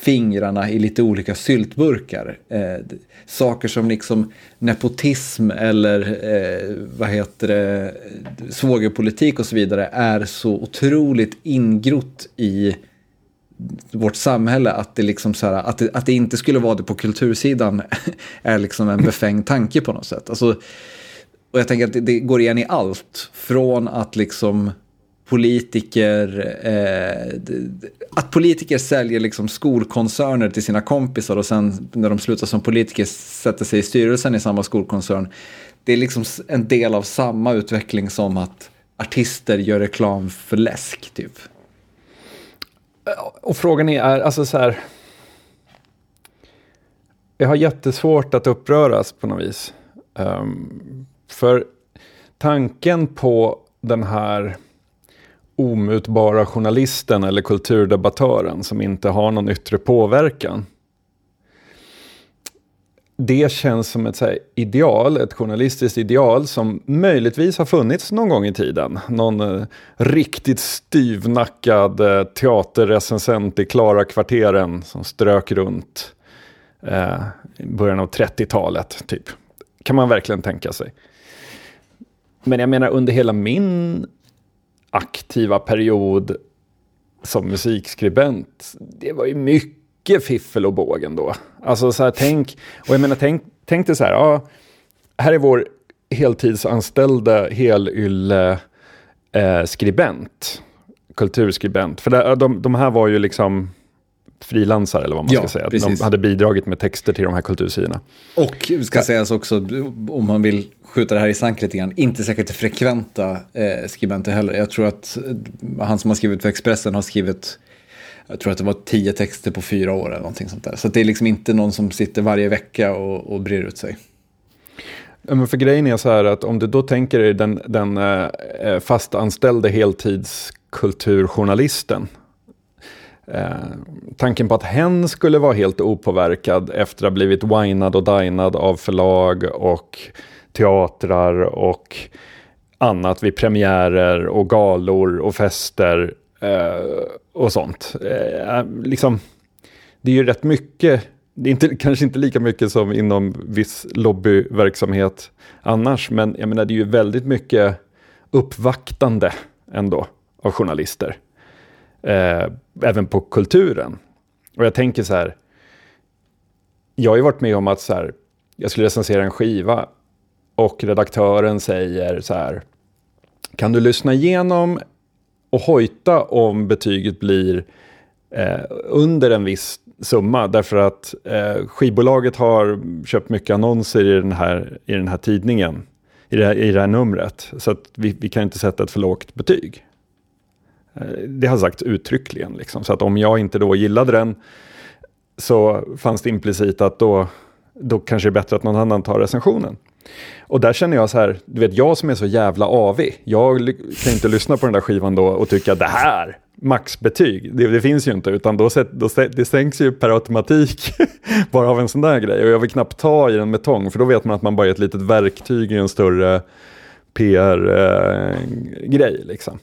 fingrarna i lite olika syltburkar. Eh, saker som liksom nepotism eller eh, vad heter det, svågerpolitik och så vidare är så otroligt ingrott i vårt samhälle att det, liksom så här, att, det, att det inte skulle vara det på kultursidan är liksom en befängd tanke på något sätt. Alltså, och jag tänker att det, det går igen i allt. Från att liksom politiker, eh, att politiker säljer liksom skolkoncerner till sina kompisar och sen när de slutar som politiker sätter sig i styrelsen i samma skolkoncern. Det är liksom en del av samma utveckling som att artister gör reklam för läsk typ. Eh, och frågan är, alltså så här. Jag har jättesvårt att uppröras på något vis. Um, för tanken på den här omutbara journalisten eller kulturdebattören som inte har någon yttre påverkan. Det känns som ett här, ideal, ett journalistiskt ideal som möjligtvis har funnits någon gång i tiden. Någon eh, riktigt styvnackad eh, teaterrecensent i Klara kvarteren som strök runt eh, i början av 30-talet. typ. Kan man verkligen tänka sig. Men jag menar under hela min aktiva period som musikskribent, det var ju mycket fiffel och bågen då. Alltså så här, tänk, och jag menar tänk, tänk dig så här, ja, här är vår heltidsanställda helylle eh, skribent, kulturskribent. För det, de, de här var ju liksom frilansare eller vad man ja, ska säga. Precis. De hade bidragit med texter till de här kultursidorna. Och ska sägas också, om man vill skjuta det här i sank lite grann, inte säkert frekventa eh, skribenter heller. Jag tror att eh, han som har skrivit för Expressen har skrivit jag tror att det var tio texter på fyra år eller någonting sånt där. Så det är liksom inte någon som sitter varje vecka och, och brer ut sig. Men för grejen är så här att om du då tänker dig den, den eh, eh fastanställde heltidskulturjournalisten Eh, tanken på att hen skulle vara helt opåverkad efter att ha blivit winad och dinad av förlag och teatrar och annat vid premiärer och galor och fester eh, och sånt. Eh, liksom, det är ju rätt mycket, det är inte, kanske inte lika mycket som inom viss lobbyverksamhet annars, men jag menar det är ju väldigt mycket uppvaktande ändå av journalister eh, även på kulturen. Och jag tänker så här, jag har ju varit med om att så här, jag skulle recensera en skiva och redaktören säger så här, kan du lyssna igenom och hojta om betyget blir eh, under en viss summa därför att eh, skivbolaget har köpt mycket annonser i den här, i den här tidningen, i det här, i det här numret. Så att vi, vi kan inte sätta ett för lågt betyg. Eh, det har sagts uttryckligen. Liksom. Så att om jag inte då gillade den så fanns det implicit att då då kanske det är bättre att någon annan tar recensionen. Och där känner jag så här, du vet jag som är så jävla avig, jag kan inte lyssna på den där skivan då och tycka det här, maxbetyg, det, det finns ju inte, utan då, då, det sänks ju per automatik bara av en sån där grej. Och jag vill knappt ta i den med tång, för då vet man att man bara är ett litet verktyg i en större PR-grej. Eh, liksom.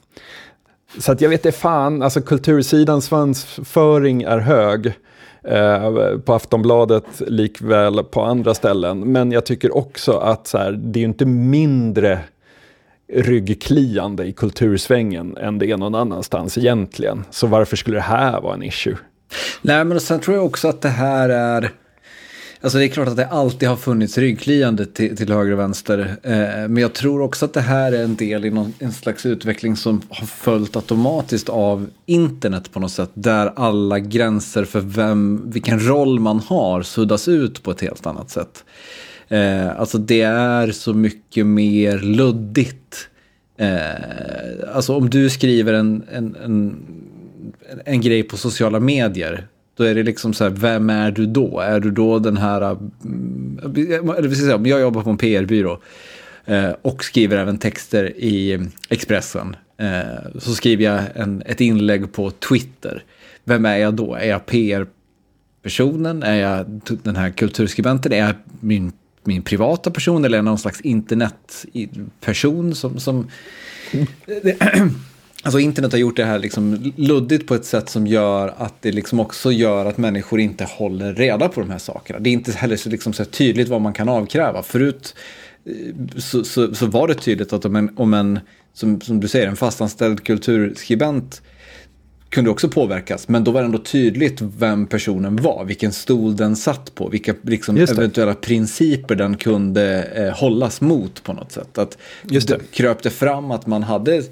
Så att jag vet det fan, alltså kultursidans svansföring är hög. Eh, på Aftonbladet likväl på andra ställen. Men jag tycker också att så här, det är inte mindre ryggkliande i kultursvängen än det är någon annanstans egentligen. Så varför skulle det här vara en issue? Nej, men sen tror jag också att det här är Alltså det är klart att det alltid har funnits ryggkliande till, till höger och vänster. Eh, men jag tror också att det här är en del i någon, en slags utveckling som har följt automatiskt av internet på något sätt. Där alla gränser för vem, vilken roll man har suddas ut på ett helt annat sätt. Eh, alltså det är så mycket mer luddigt. Eh, alltså om du skriver en, en, en, en grej på sociala medier då är det liksom så här, vem är du då? Är du då den här, mm, eller vill säga, om jag jobbar på en PR-byrå eh, och skriver även texter i Expressen. Eh, så skriver jag en, ett inlägg på Twitter. Vem är jag då? Är jag PR-personen? Är jag den här kulturskribenten? Är jag min, min privata person eller är jag någon slags internetperson som... som Alltså internet har gjort det här liksom luddigt på ett sätt som gör att det liksom också gör att människor inte håller reda på de här sakerna. Det är inte heller så, liksom så tydligt vad man kan avkräva. Förut eh, så, så, så var det tydligt att om en, om en som, som du säger, en fastanställd kulturskribent kunde också påverkas. Men då var det ändå tydligt vem personen var, vilken stol den satt på, vilka liksom, eventuella principer den kunde eh, hållas mot på något sätt. Att Just det. kröp det fram att man hade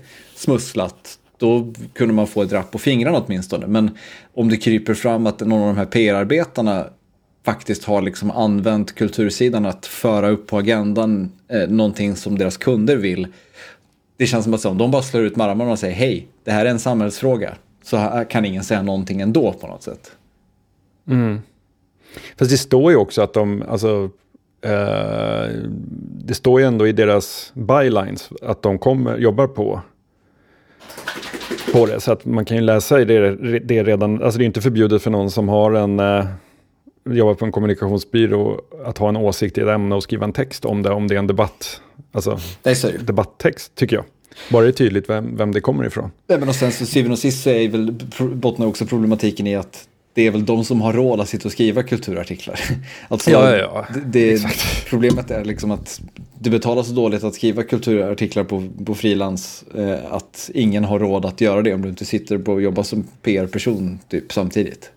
smusslat, då kunde man få ett rapp på fingrarna åtminstone. Men om det kryper fram att någon av de här PR-arbetarna faktiskt har liksom använt kultursidan att föra upp på agendan eh, någonting som deras kunder vill. Det känns som att om de bara slår ut med armarna och säger hej, det här är en samhällsfråga. Så kan ingen säga någonting ändå på något sätt. Mm. Fast det står ju också att de, alltså, eh, det står ju ändå i deras bylines att de kommer, jobbar på på det. Så att man kan ju läsa i det, det redan, alltså det är inte förbjudet för någon som har en, eh, jobbar på en kommunikationsbyrå att ha en åsikt i ett ämne och skriva en text om det, om det är en debatt, alltså debatttext tycker jag. Bara det är tydligt vem, vem det kommer ifrån. Nej, men och sen så syvende och sist så är väl, bottnar också problematiken i att det är väl de som har råd att sitta och skriva kulturartiklar. Alltså, ja, ja, ja. Det, problemet är liksom att det betalas så dåligt att skriva kulturartiklar på, på frilans eh, att ingen har råd att göra det om du inte sitter på och jobbar som PR-person typ, samtidigt.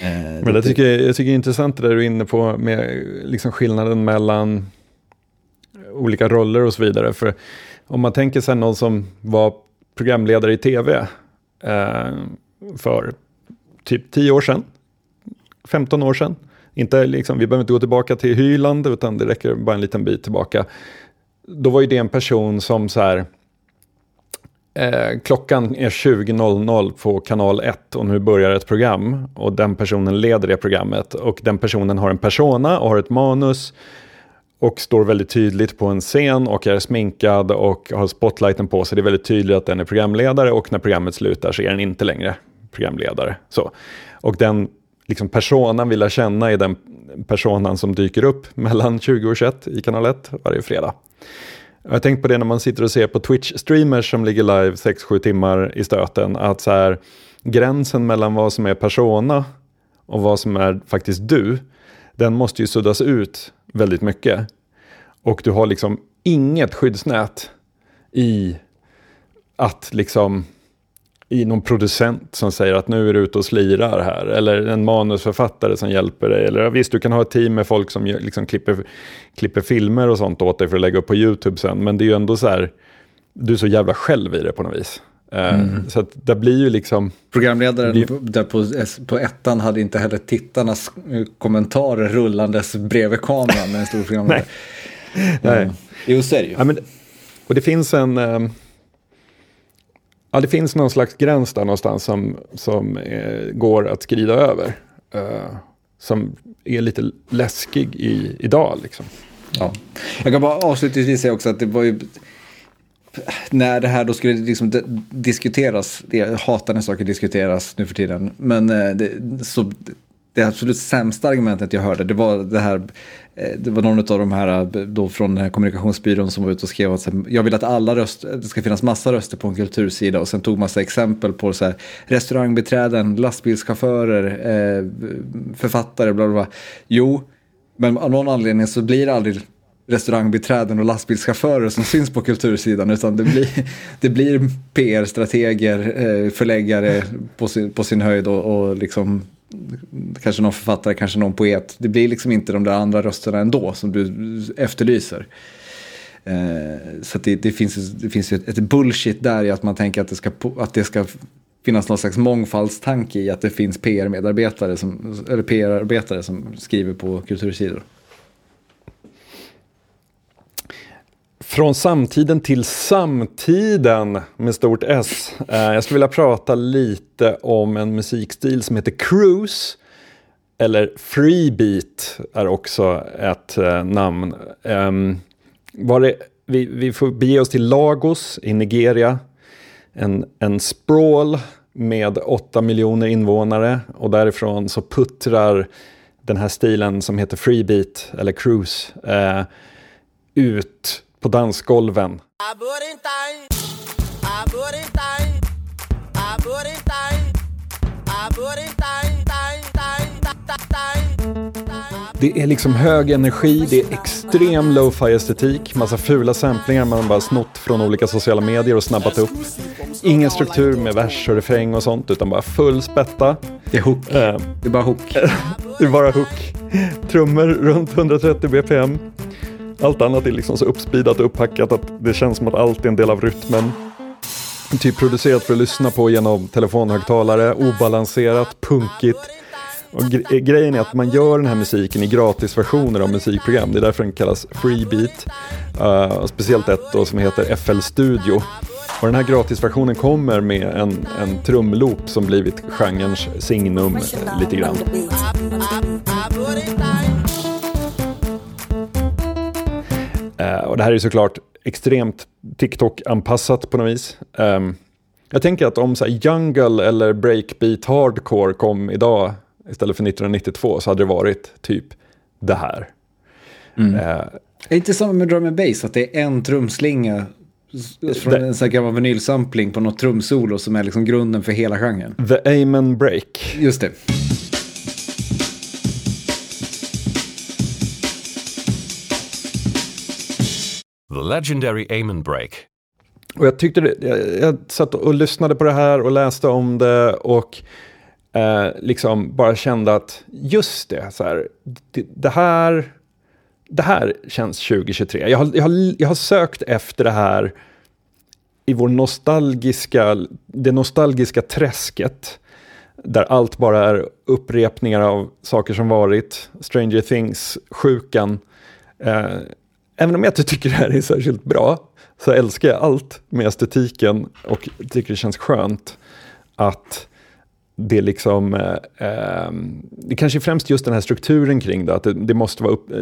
Eh, Men det, det tycker jag, jag tycker det är intressant det där du är inne på med liksom skillnaden mellan olika roller och så vidare. För om man tänker sig någon som var programledare i tv eh, för typ 10 år sedan, 15 år sedan. Inte liksom, vi behöver inte gå tillbaka till Hyland, utan det räcker bara en liten bit tillbaka. Då var ju det en person som så här, eh, klockan är 20.00 på kanal 1 och nu börjar ett program och den personen leder det programmet och den personen har en persona och har ett manus och står väldigt tydligt på en scen och är sminkad och har spotlighten på sig. Det är väldigt tydligt att den är programledare och när programmet slutar så är den inte längre programledare. Så. Och den liksom, personan vill jag känna är den personan som dyker upp mellan 20 och 21 i kanal 1 varje fredag. Jag har tänkt på det när man sitter och ser på Twitch-streamers som ligger live 6-7 timmar i stöten. Att så här, gränsen mellan vad som är persona och vad som är faktiskt du, den måste ju suddas ut väldigt mycket. Och du har liksom inget skyddsnät i att liksom i någon producent som säger att nu är du ute och slirar här. Eller en manusförfattare som hjälper dig. Eller visst, du kan ha ett team med folk som liksom klipper, klipper filmer och sånt åt dig för att lägga upp på YouTube sen. Men det är ju ändå så här, du är så jävla själv i det på något vis. Eh, mm. Så att det blir ju liksom... Programledaren blir... där på, på ettan hade inte heller tittarnas kommentarer rullandes bredvid kameran med en stor programledare. Nej. Nej. Mm. Jo, så är det ju. Ja, men, och det finns en... Um, Ja, det finns någon slags gräns där någonstans som, som eh, går att skrida över. Eh, som är lite läskig i, idag. Liksom. Ja. Jag kan bara avslutningsvis säga också att det var ju när det här då skulle liksom diskuteras, jag hatar när saker diskuteras nu för tiden, men eh, det, så det absolut sämsta argumentet jag hörde, det var det här, eh, det var någon av de här eh, då från eh, kommunikationsbyrån som var ute och skrev att jag vill att alla röster, det ska finnas massa röster på en kultursida och sen tog massa exempel på så här, restaurangbeträden, lastbilschaufförer, författare, bla bla bla. Jo, men av någon anledning så blir det aldrig restaurangbiträden och lastbilschaufförer som syns på kultursidan utan det blir, det blir PR-strateger, förläggare på sin, på sin höjd och, och liksom kanske någon författare, kanske någon poet. Det blir liksom inte de där andra rösterna ändå som du efterlyser. Eh, så det, det, finns, det finns ju ett bullshit där i att man tänker att det ska, att det ska finnas någon slags mångfaldstanke i att det finns PR-medarbetare som, eller PR-arbetare som skriver på kultursidor. Från samtiden till samtiden med stort S. Eh, jag skulle vilja prata lite om en musikstil som heter cruise. Eller freebeat är också ett eh, namn. Ehm, var det, vi, vi får bege oss till Lagos i Nigeria. En, en sprawl med 8 miljoner invånare och därifrån så puttrar den här stilen som heter freebeat eller cruise eh, ut på dansgolven. Det är liksom hög energi, det är extrem lo-fi estetik, massa fula samplingar man bara snott från olika sociala medier och snabbat upp. Ingen struktur med vers och refräng och sånt, utan bara full spätta. Det är hook. Uh, det är bara hook. det är bara hook. Trummor runt 130 bpm. Allt annat är liksom så uppspeedat och upphackat att det känns som att allt är en del av rytmen. Typ producerat för att lyssna på genom telefonhögtalare, obalanserat, punkigt. Och gre eh, grejen är att man gör den här musiken i gratisversioner av musikprogram. Det är därför den kallas freebeat. Uh, speciellt ett då som heter FL Studio. Och den här gratisversionen kommer med en, en trumloop som blivit genrens signum lite grann. Uh, och det här är såklart extremt TikTok-anpassat på något vis. Um, jag tänker att om så här, jungle eller breakbeat hardcore kom idag istället för 1992 så hade det varit typ det här. Mm. Uh, är det inte samma med drum and bass, att det är en trumslinga från the, en sån här gammal vinylsampling på något trumsolo som är liksom grunden för hela genren. The Amen Break. Just det. The Legendary Amen Break. Och jag tyckte det, jag, jag satt och lyssnade på det här och läste om det och eh, liksom bara kände att just det, så här, det, det, här, det här känns 2023. Jag har, jag, har, jag har sökt efter det här i vår nostalgiska, det nostalgiska träsket. Där allt bara är upprepningar av saker som varit. Stranger Things-sjukan. Eh, även om jag inte tycker det här är särskilt bra så älskar jag allt med estetiken och tycker det känns skönt att det liksom, eh, ehm, det kanske är främst just den här strukturen kring det, att det, det måste, vara upp, eh,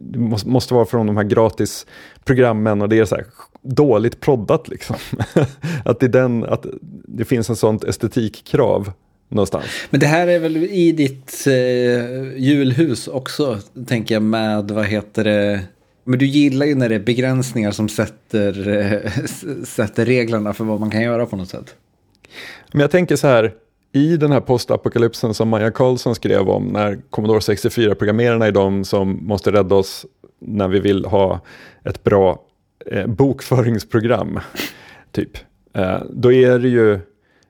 det måste, måste, vara från de här gratisprogrammen och det är så här dåligt proddat liksom. att, det den, att det finns en sånt estetikkrav någonstans. Men det här är väl i ditt eh, julhus också, tänker jag med, vad heter det, men du gillar ju när det är begränsningar som sätter, äh, sätter reglerna för vad man kan göra på något sätt. Men jag tänker så här, i den här postapokalypsen som Maja Karlsson skrev om, när Commodore 64-programmerarna är de som måste rädda oss när vi vill ha ett bra eh, bokföringsprogram, typ. Eh, då är det ju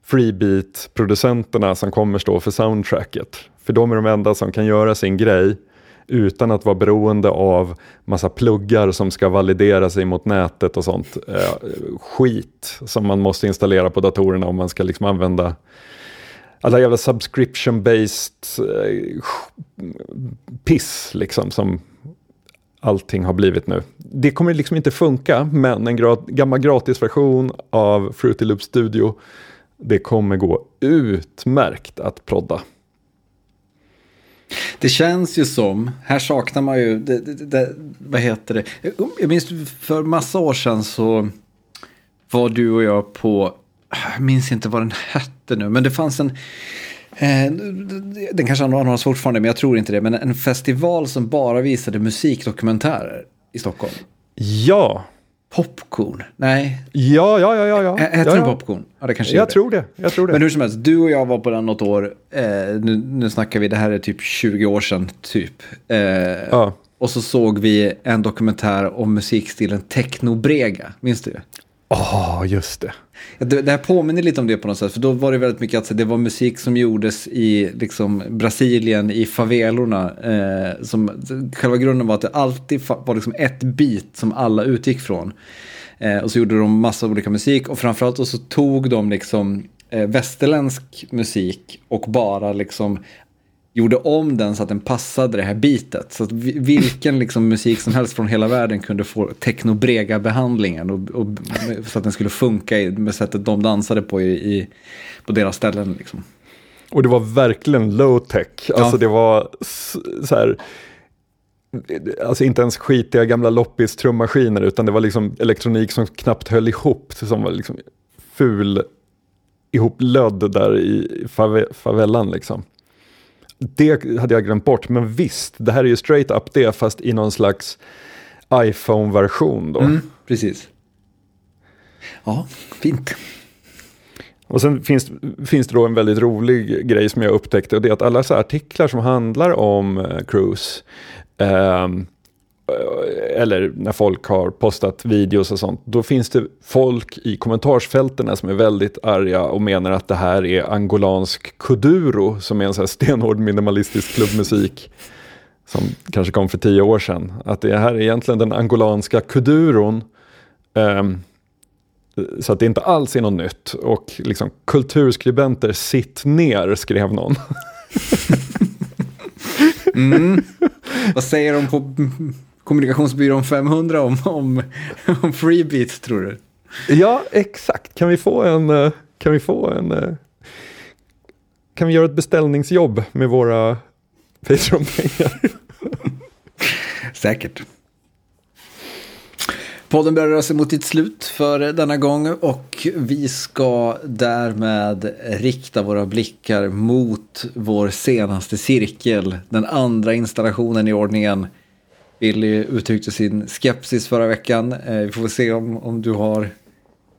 Freebeat-producenterna som kommer stå för soundtracket. För de är de enda som kan göra sin grej utan att vara beroende av massa pluggar som ska validera sig mot nätet och sånt. Eh, skit som man måste installera på datorerna om man ska liksom använda alla jävla subscription-based eh, piss liksom som allting har blivit nu. Det kommer liksom inte funka, men en gra gammal gratisversion av Fruity Loop Studio, det kommer gå utmärkt att prodda. Det känns ju som, här saknar man ju, det, det, det, vad heter det, jag minns för massa år sedan så var du och jag på, jag minns inte vad den hette nu, men det fanns en, eh, den kanske anordnas fortfarande, men jag tror inte det, men en festival som bara visade musikdokumentärer i Stockholm. Ja, Popcorn? Nej, ja, ja, ja, ja. ja. Ä- hette ja, ja. popcorn? Ja, det kanske Jag tror det. Jag tror det. Men hur som helst, du och jag var på den något år, eh, nu, nu snackar vi, det här är typ 20 år sedan typ. Eh, Ja. Och så såg vi en dokumentär om musikstilen technobrega, minns du Ja, oh, just det. Det, det här påminner lite om det på något sätt, för då var det väldigt mycket att det var musik som gjordes i liksom, Brasilien, i favelorna. Eh, som, själva grunden var att det alltid var liksom ett bit som alla utgick från. Eh, och så gjorde de massa olika musik och framförallt och så tog de liksom eh, västerländsk musik och bara liksom gjorde om den så att den passade det här bitet. Så att vi- vilken liksom musik som helst från hela världen kunde få technobrega-behandlingen. Och, och, så att den skulle funka i, med sättet de dansade på i, i, på deras ställen. Liksom. Och det var verkligen low tech. Alltså det var så här. Alltså inte ens skitiga gamla loppis trummaskiner utan det var liksom elektronik som knappt höll ihop. Som var liksom ful ihoplödd där i fave, favelan liksom. Det hade jag glömt bort, men visst, det här är ju straight up det fast i någon slags iPhone-version då. Mm, precis. Ja, fint. Och sen finns, finns det då en väldigt rolig grej som jag upptäckte och det är att alla så artiklar som handlar om eh, cruise eh, Eh, eller när folk har postat videos och sånt, då finns det folk i kommentarsfälten som är väldigt arga och menar att det här är angolansk kuduro som är en så här stenhård minimalistisk klubbmusik som kanske kom för tio år sedan. Att det här är egentligen den angolanska kuduron Um, så att det inte alls är något nytt. Och liksom kulturskribenter, sitt ner, skrev någon. Mm. Vad säger de på kommunikationsbyrån 500 om, om, om freebeat tror du? ja, exakt. Kan vi få en... eh, Kan vi få en... eh, Kan vi göra ett beställningsjobb med våra Patreon-pengar? Säkert. Podden börjar röra sig mot sitt slut för denna gång och vi ska därmed rikta våra blickar mot vår senaste cirkel, den andra installationen i ordningen. Billy uttryckte sin skepsis förra veckan. Eh, vi får väl se om, om du har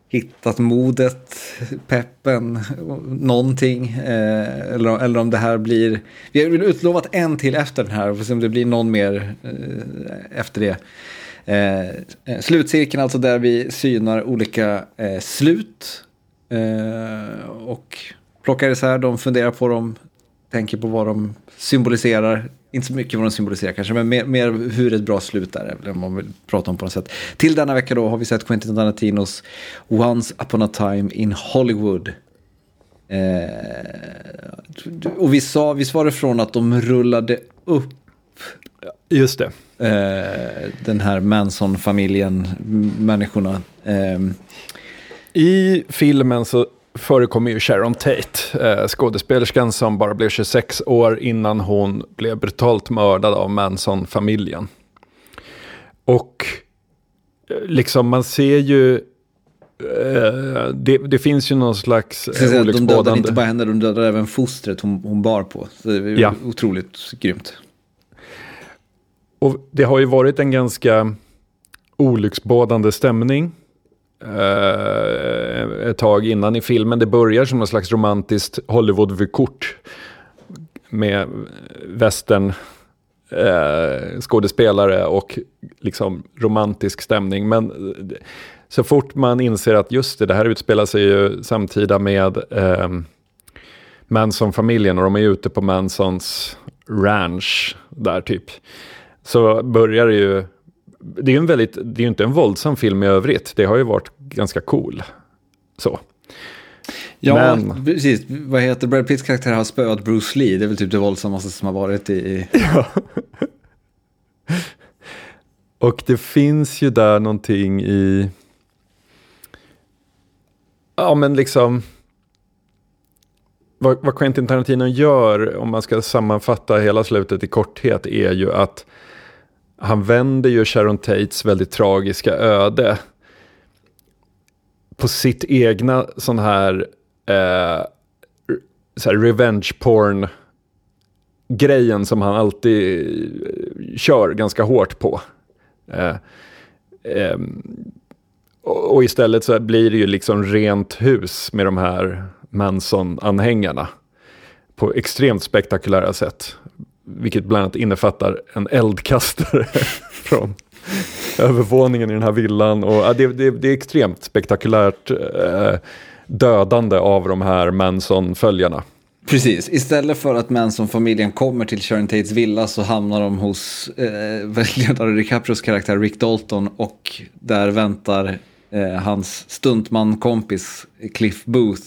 hittat modet, peppen, någonting. Eh, eller, eller om det här blir... Vi har utlovat en till efter den här. Vi får se om det blir någon mer eh, efter det. Eh, slutcirkeln alltså där vi synar olika eh, slut. Eh, och plockar isär dem, funderar på dem, tänker på vad de symboliserar. Inte så mycket vad de symboliserar kanske, men mer, mer hur ett bra slut är, om man vill prata om på något sätt. Till denna vecka då har vi sett Quentin Tarantinos Once upon a time in Hollywood. Eh, och vi sa, visst var det från att de rullade upp Just det. eh, den här Manson-familjen, människorna. Eh, I filmen så förekommer ju Sharon Tate, eh, skådespelerskan som bara blev 26 år innan hon blev brutalt mördad av Manson-familjen. Och eh, liksom man ser ju, eh, det, det finns ju någon slags säga, att de dödade inte olycksbådande. bara henne, de dödade även fostret hon, hon bar på. Så det är Ja. otroligt grymt. Och det har ju varit en ganska olycksbådande stämning eh, ett tag innan i filmen. Det börjar som någon slags romantiskt Hollywood-vykort med västern eh, skådespelare och liksom romantisk stämning. Men eh, så fort man inser att just det, det här utspelar sig ju samtida med eh, Manson-familjen och de är ute på Mansons ranch där typ. Så börjar det ju, det är ju en väldigt, det är ju inte en våldsam film i övrigt, det har ju varit ganska cool. Så. Ja, Men- precis. Vad heter Brad Pitts karaktär har spöat Bruce Lee. Det är väl typ det våldsammaste som har varit i... Och det finns ju där någonting i, ja men liksom, vad, vad Quentin Tarantino gör, om man ska sammanfatta hela slutet i korthet, är ju att han vänder ju Sharon Tates väldigt tragiska öde på sitt egna sån här, eh, så här revenge porn grejen som han alltid eh, kör ganska hårt på. Eh, eh, och istället så blir det ju liksom rent hus med de här Manson-anhängarna på extremt spektakulära sätt. Vilket bland annat innefattar en eldkastare från övervåningen i den här villan. Och, ja, det, det, det är extremt spektakulärt eh, dödande av de här Manson-följarna. Precis, istället för att Manson-familjen kommer till Sharon Tates villa så hamnar de hos eh, Leonardo DiCaprios karaktär Rick Dalton och där väntar eh, hans stuntman-kompis Cliff Booth.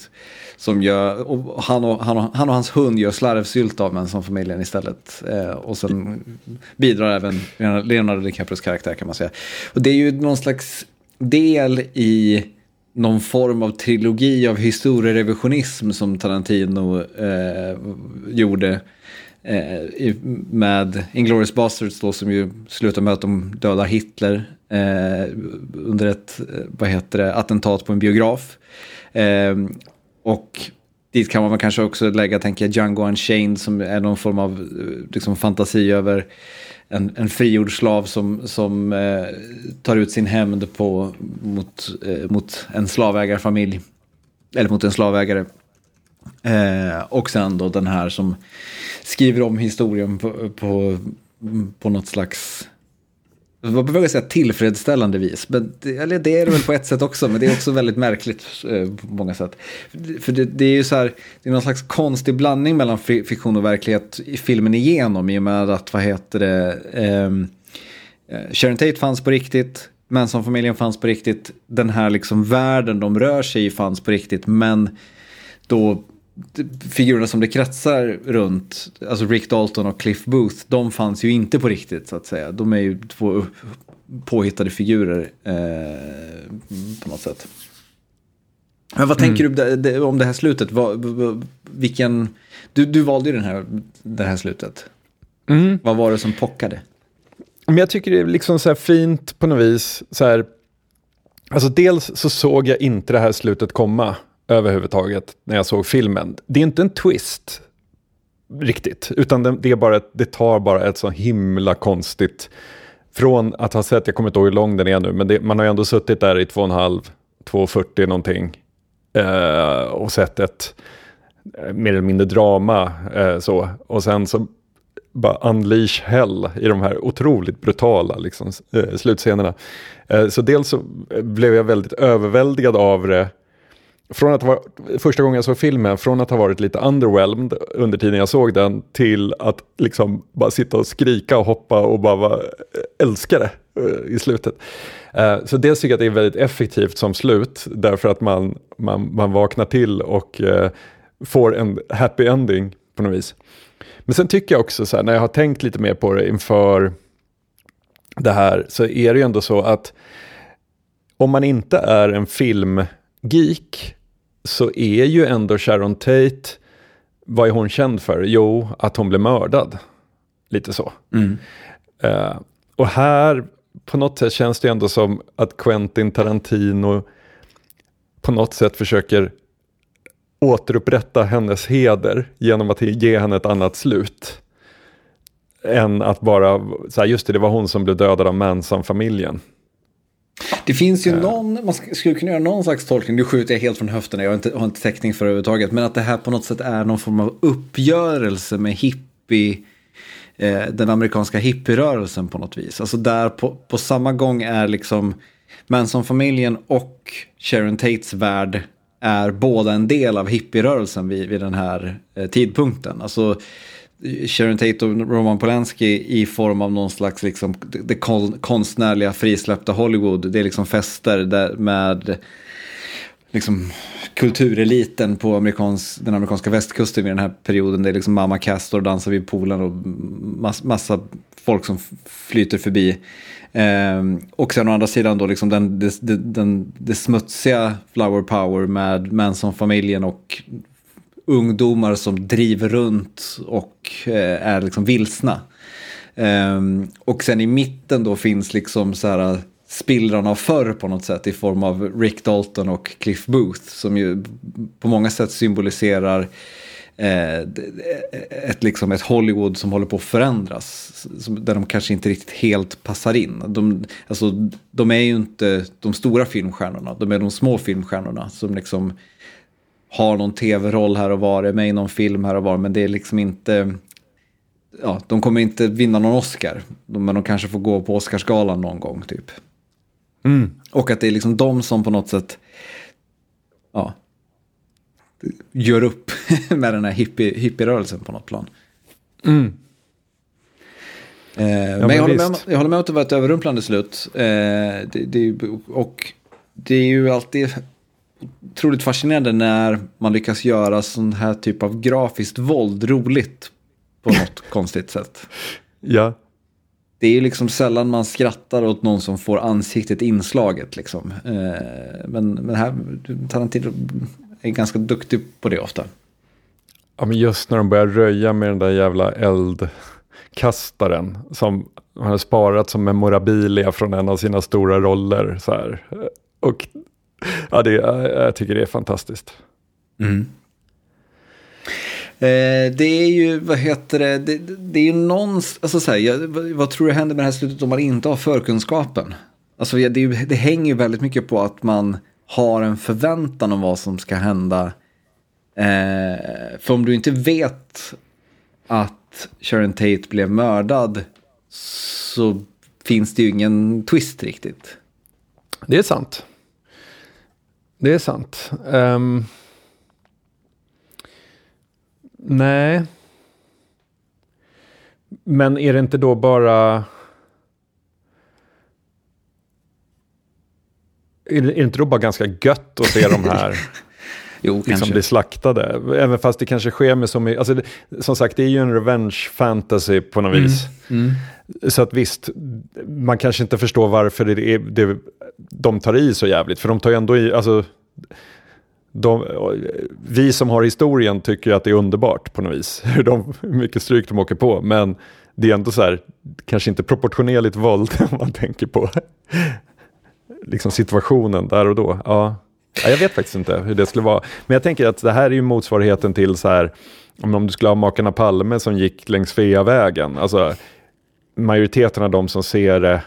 Som gör, och han, och, han, och, han och hans hund gör slarvsylt av som familjen istället. Eh, och sen bidrar även Leonardo DiCaprios karaktär kan man säga. Och det är ju någon slags del i någon form av trilogi av historierevisionism som Tarantino eh, gjorde eh, med Inglourious Basterds då som ju slutar med att de dödar Hitler eh, under ett, eh, vad heter det, attentat på en biograf. Eh, och dit kan man kanske också lägga, tänker jag, Django Unchained som är någon form av eh, liksom, fantasi över en, en frigjord slav som, som eh, tar ut sin hämnd på, mot, eh, mot en slavägarfamilj. Eller mot en slavägare. Eh, och sen då den här som skriver om historien på, på, på något slags vad behöver jag säga tillfredsställande vis. Men det, eller det är det väl på ett sätt också, men det är också väldigt märkligt eh, på många sätt. För det, det, är ju så här, det är någon slags konstig blandning mellan fiktion och verklighet i filmen igenom i och med att, vad heter det, ehm, eh, Sharon Tate fanns på riktigt, Manson-familjen fanns på riktigt, den här liksom världen de rör sig i fanns på riktigt, men då figurerna som det kretsar runt, alltså Rick Dalton och Cliff Booth, de fanns ju inte på riktigt så att säga. De är ju två påhittade figurer eh, på något sätt. Men vad tänker mm. du om det här slutet? vilken, du, du valde ju den här, det här slutet. Mm. Vad var det som pockade? Men jag tycker det är liksom så fint på något vis. Så här, alltså dels så såg jag inte det här slutet komma överhuvudtaget när jag såg filmen. Det är inte en twist riktigt, utan det, det, är bara det tar bara ett så himla konstigt, från att ha sett, jag kommer inte ihåg hur lång den är nu, men det, man har ju ändå suttit där i två och en halv, 2.40 någonting eh, och sett ett eh, mer eller mindre drama eh, så, och sen så bara unleash hell i de här otroligt brutala liksom, eh, slutscenerna. Eh, så dels så blev jag väldigt överväldigad av det från att vara, första gången jag såg filmen, från att ha varit lite underwhelmed under tiden jag såg den till att liksom bara sitta och skrika och hoppa och bara älska det eh, i slutet. Eh, så dels tycker jag att det är väldigt effektivt som slut därför att man, man, man vaknar till och eh, får en happy ending på något vis. Men sen tycker jag också så här, när jag har tänkt lite mer på det inför det här så är det ju ändå så att om man inte är en filmgeek så är ju ändå Sharon Tate, vad är hon känd för? Jo, att hon blev mördad. Lite så. Mm. Uh, och här på något sätt känns det ändå som att Quentin Tarantino på något sätt försöker återupprätta hennes heder genom att ge henne ett annat slut. Än att bara, så här, just det, det var hon som blev dödad av Manson-familjen. Det finns ju någon, man skulle kunna göra någon slags tolkning, nu skjuter jag helt från höften, jag har inte, har inte täckning för det överhuvudtaget, men att det här på något sätt är någon form av uppgörelse med hippie, eh, den amerikanska hippierörelsen på något vis. Alltså där på, på samma gång är liksom Manson-familjen och Sharon Tates värld är båda en del av hippierörelsen vid, vid den här eh, tidpunkten. Alltså Sharon Tate och Roman Polanski i form av någon slags liksom, det konstnärliga frisläppta Hollywood. Det är liksom fester där med liksom, kultureliten på amerikans, den amerikanska västkusten vid den här perioden. Det är liksom Mama Castor dansar vid poolen och mass, massa folk som flyter förbi. Um, och sen å andra sidan då liksom den, den, den, den, det smutsiga flower power med Manson-familjen och ungdomar som driver runt och eh, är liksom vilsna. Ehm, och sen i mitten då finns liksom så här spillran av förr på något sätt i form av Rick Dalton och Cliff Booth som ju på många sätt symboliserar eh, eh, ett, liksom ett Hollywood som håller på att förändras. Där de kanske inte riktigt helt passar in. De, alltså, de är ju inte de stora filmstjärnorna, de är de små filmstjärnorna som liksom har någon tv-roll här och var, är med i någon film här och var, men det är liksom inte ja, de kommer inte vinna någon Oscar. Men de kanske får gå på Oscarsgalan någon gång typ. Mm. Och att det är liksom de som på något sätt ja, gör upp med den här hippie, hippierörelsen på något plan. Mm. Eh, men, men jag, håller med, jag håller med om att det var ett överrumplande slut. Eh, det, det, och det är ju alltid otroligt fascinerande när man lyckas göra sån här typ av grafiskt våld roligt på något konstigt sätt. Ja. Det är ju liksom sällan man skrattar åt någon som får ansiktet inslaget. Liksom. Eh, men, men här, Tarantino är ganska duktig på det ofta. Ja, men just när de börjar röja med den där jävla eldkastaren som han har sparat som memorabilia från en av sina stora roller. Så här. Och ja, det, jag tycker det är fantastiskt. Mm. Eh, det är ju, vad heter det, det, det är ju någon, alltså så här, jag, vad tror du händer med det här slutet om man inte har förkunskapen? Alltså det, det hänger ju väldigt mycket på att man har en förväntan om vad som ska hända. Eh, för om du inte vet att Sharon Tate blev mördad så finns det ju ingen twist riktigt. Det är sant. Det är sant. Um, nej. Men är det inte då bara... Är det, inte då bara ganska gött att se de här jo, liksom kanske. bli slaktade? Även fast det kanske sker med så mycket... Alltså det, som sagt, det är ju en revenge fantasy på något Mm. vis. Så att visst, man kanske inte förstår varför det är, det, de tar i så jävligt. För de tar ju ändå i, alltså, de, vi som har historien tycker att det är underbart på något vis. Hur de, hur mycket stryk de åker på. Men det är ändå så här, kanske inte proportionerligt våld om man tänker på liksom situationen där och då. Ja. ja, jag vet faktiskt inte hur det skulle vara. Men jag tänker att det här är ju motsvarigheten till så här, om, om du skulle ha makarna Palme som gick längs Sveavägen. Alltså, majoriteten av de som ser det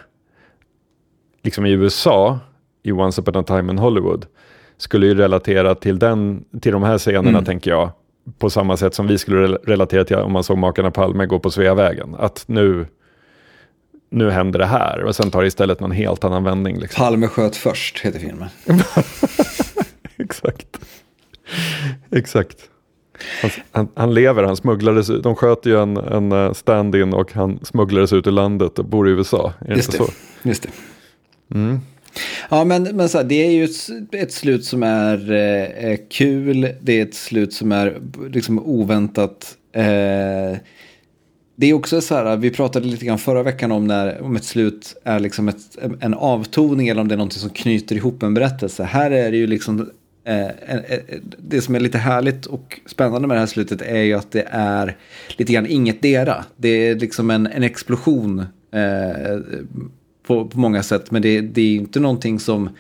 liksom i USA, i Once upon a time in Hollywood, skulle ju relatera till, den, till de här scenerna, Mm. tänker jag, på samma sätt som vi skulle rel- relatera till om man såg makarna Palme gå på Sveavägen. Att nu, nu händer det här och sen tar det istället någon helt annan vändning. Liksom. Palme sköt först, heter filmen. Exakt. Exakt. Han, han, han lever, han smugglades ut. De sköt ju en, en eh, stand-in och han smugglades ut ur landet och bor i USA. Är det Just inte det. så? Just det. Mm. Ja, men, men så här, det är ju ett, ett slut som är eh, eh, kul. Det är ett slut som är liksom oväntat. Eh, det är också så här, vi pratade lite grann förra veckan om när om ett slut är liksom ett, en avtoning eller om det är någonting som knyter ihop en berättelse. Här är det ju liksom, eh, eh, eh det som är lite härligt och spännande med det här slutet är ju att det är lite grann ingetdera. Det är liksom en, en explosion eh, på, på många sätt. Men det, det är inte någonting som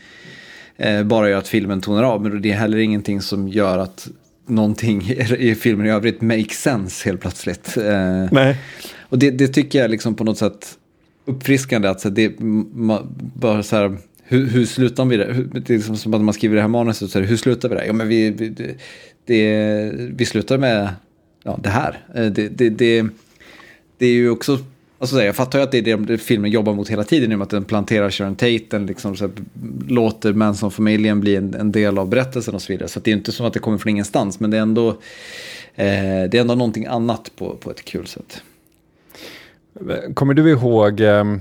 eh, bara gör att filmen tonar av. Men det är heller ingenting som gör att någonting i filmen i övrigt makes sense helt plötsligt. Eh, Nej. och det, det tycker jag liksom på något sätt uppfriskande. Att så det, ma, bara så här, hur, hur slutar vi det? Hur, det är liksom som att man skriver det här manuset. Så här, hur slutar vi det? Ja, men vi, vi, det, det, vi slutar med ja, det här. Eh, Det, det, det, det är ju också, alltså jag fattar ju att det är det filmen jobbar mot hela tiden. I och med att den planterar Sharon Tate, den liksom så här, låter Manson-familjen bli en, en del av berättelsen och så vidare. Så det är inte som att det kommer från ingenstans, men det är ändå, eh, det är ändå någonting annat på, på ett kul sätt. Kommer du ihåg, ehm,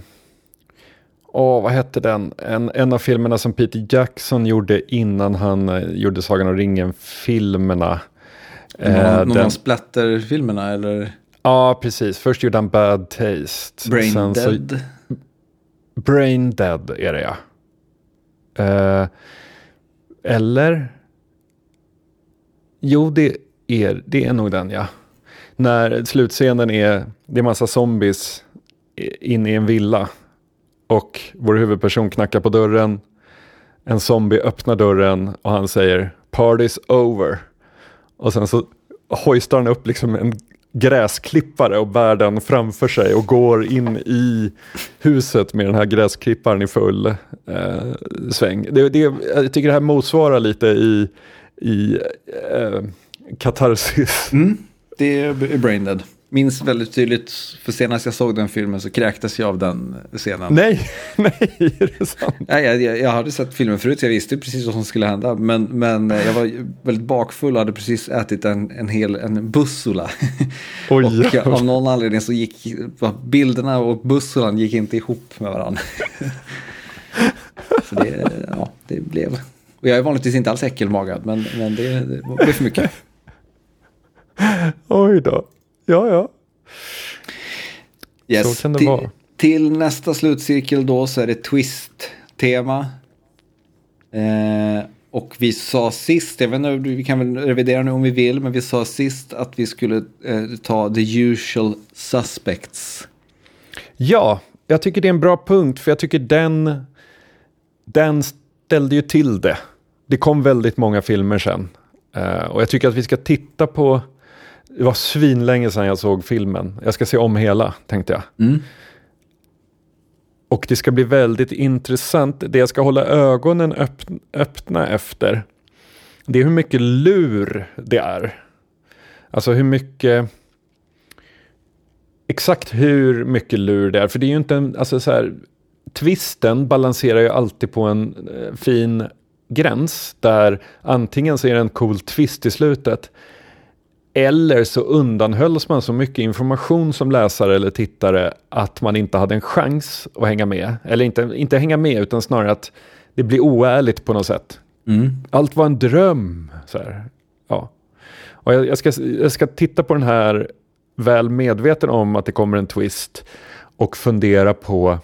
åh, vad hette den? En, en av filmerna som Peter Jackson gjorde innan han eh, gjorde Sagan om ringen-filmerna. Någon, Eh, någon den- av Splatter-filmerna eller Ja, precis. Först gjorde han Bad Taste. Brain Sen så- Dead? Brain Dead är det ja. Eh, eller? Jo, det är, det är nog den ja. När slutscenen är, det är massa zombies inne i en villa. Och vår huvudperson knackar på dörren. En zombie öppnar dörren och han säger Party's over. Och sen så hoistar han upp liksom en gräsklippare och bär den framför sig och går in i huset med den här gräsklipparen i full eh, sväng. Det, det, jag tycker det här motsvarar lite i, i eh, katarsis. Mm, det är Braindead minns väldigt tydligt, för senast jag såg den filmen så kräktes jag av den scenen. Nej, nej, är det sant? Nej, jag, jag hade sett filmen förut, så jag visste precis vad som skulle hända. Men, men jag var väldigt bakfull och hade precis ätit en, en hel en bussula. Oj, och ja. av någon anledning så gick bilderna och bussulan gick inte ihop med varandra. så det, ja, det blev... Och jag är vanligtvis inte alls äckelmagad, men, men det, det blev för mycket. Oj då. Ja, ja. Yes. Så kan det till, vara. Till nästa slutcirkel då så är det twist-tema. Eh, och vi sa sist, jag vet inte, vi kan väl revidera nu om vi vill, men vi sa sist att vi skulle eh, ta the usual suspects. Ja, jag tycker det är en bra punkt, för jag tycker den, den ställde ju till det. Det kom väldigt många filmer sen. Uh, och jag tycker att vi ska titta på det var svinlänge sedan jag såg filmen. Jag ska se om hela, tänkte jag. Mm. Och det ska bli väldigt intressant. Det jag ska hålla ögonen öppna, öppna efter, det är hur mycket lur det är. Alltså hur mycket... Exakt hur mycket lur det är. För det är ju inte en... Alltså så här, twisten balanserar ju alltid på en eh, fin gräns. Där antingen så är det en cool twist i slutet. Eller så undanhölls man så mycket information som läsare eller tittare att man inte hade en chans att hänga med. Eller inte, inte hänga med utan snarare att det blir oärligt på något sätt. Mm. Allt var en dröm. Så här. Ja. Och jag, jag, ska, jag ska titta på den här väl medveten om att det kommer en twist och fundera på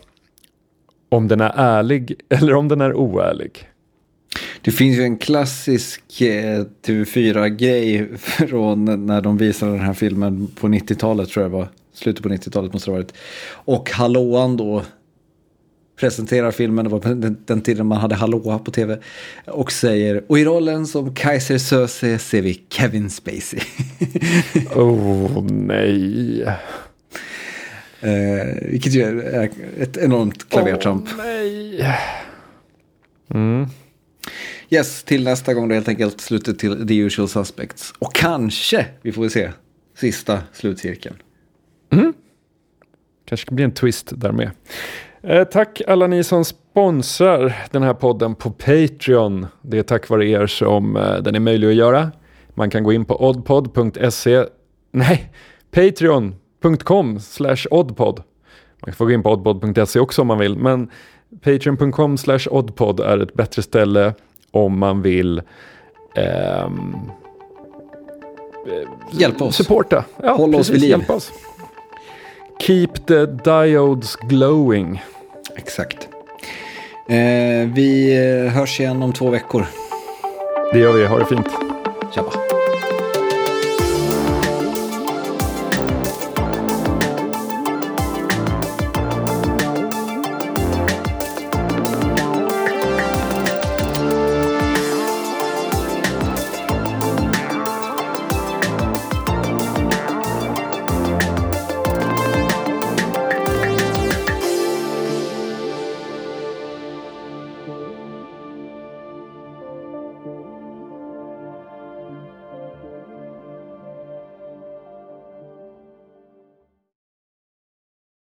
om den är ärlig eller om den är oärlig. Det finns ju en klassisk eh, TV4-grej från när de visade den här filmen på 90-talet tror jag var. Slutet på 90-talet måste det ha varit. Och Hallåan då presenterar filmen, det var den, den tiden man hade Hallåa på tv. Och säger, och i rollen som Kaiser Söze ser vi Kevin Spacey. oh nej. Eh, vilket ju är ett enormt klavertramp. Oh, nej. Mm. Yes, till nästa gång då helt enkelt slutet till The Usual Suspects. Och kanske, vi får väl se, sista slutcirkeln. Mm. Kanske blir bli en twist där med. Eh, tack alla ni som sponsrar den här podden på Patreon. Det är tack vare er som eh, den är möjlig att göra. Man kan gå in på oddpod.se, nej, patreon.com slash oddpod. Man kan få gå in på oddpod.se också om man vill, men patreon.com slash oddpod är ett bättre ställe om man vill ehm, hjälpa oss. Supporta. Ja, Hålla oss vid liv. Hjälpa oss. Keep the diodes glowing. Exakt. Eh, vi hörs igen om två veckor. Det gör vi. Ha det fint. Tjabba.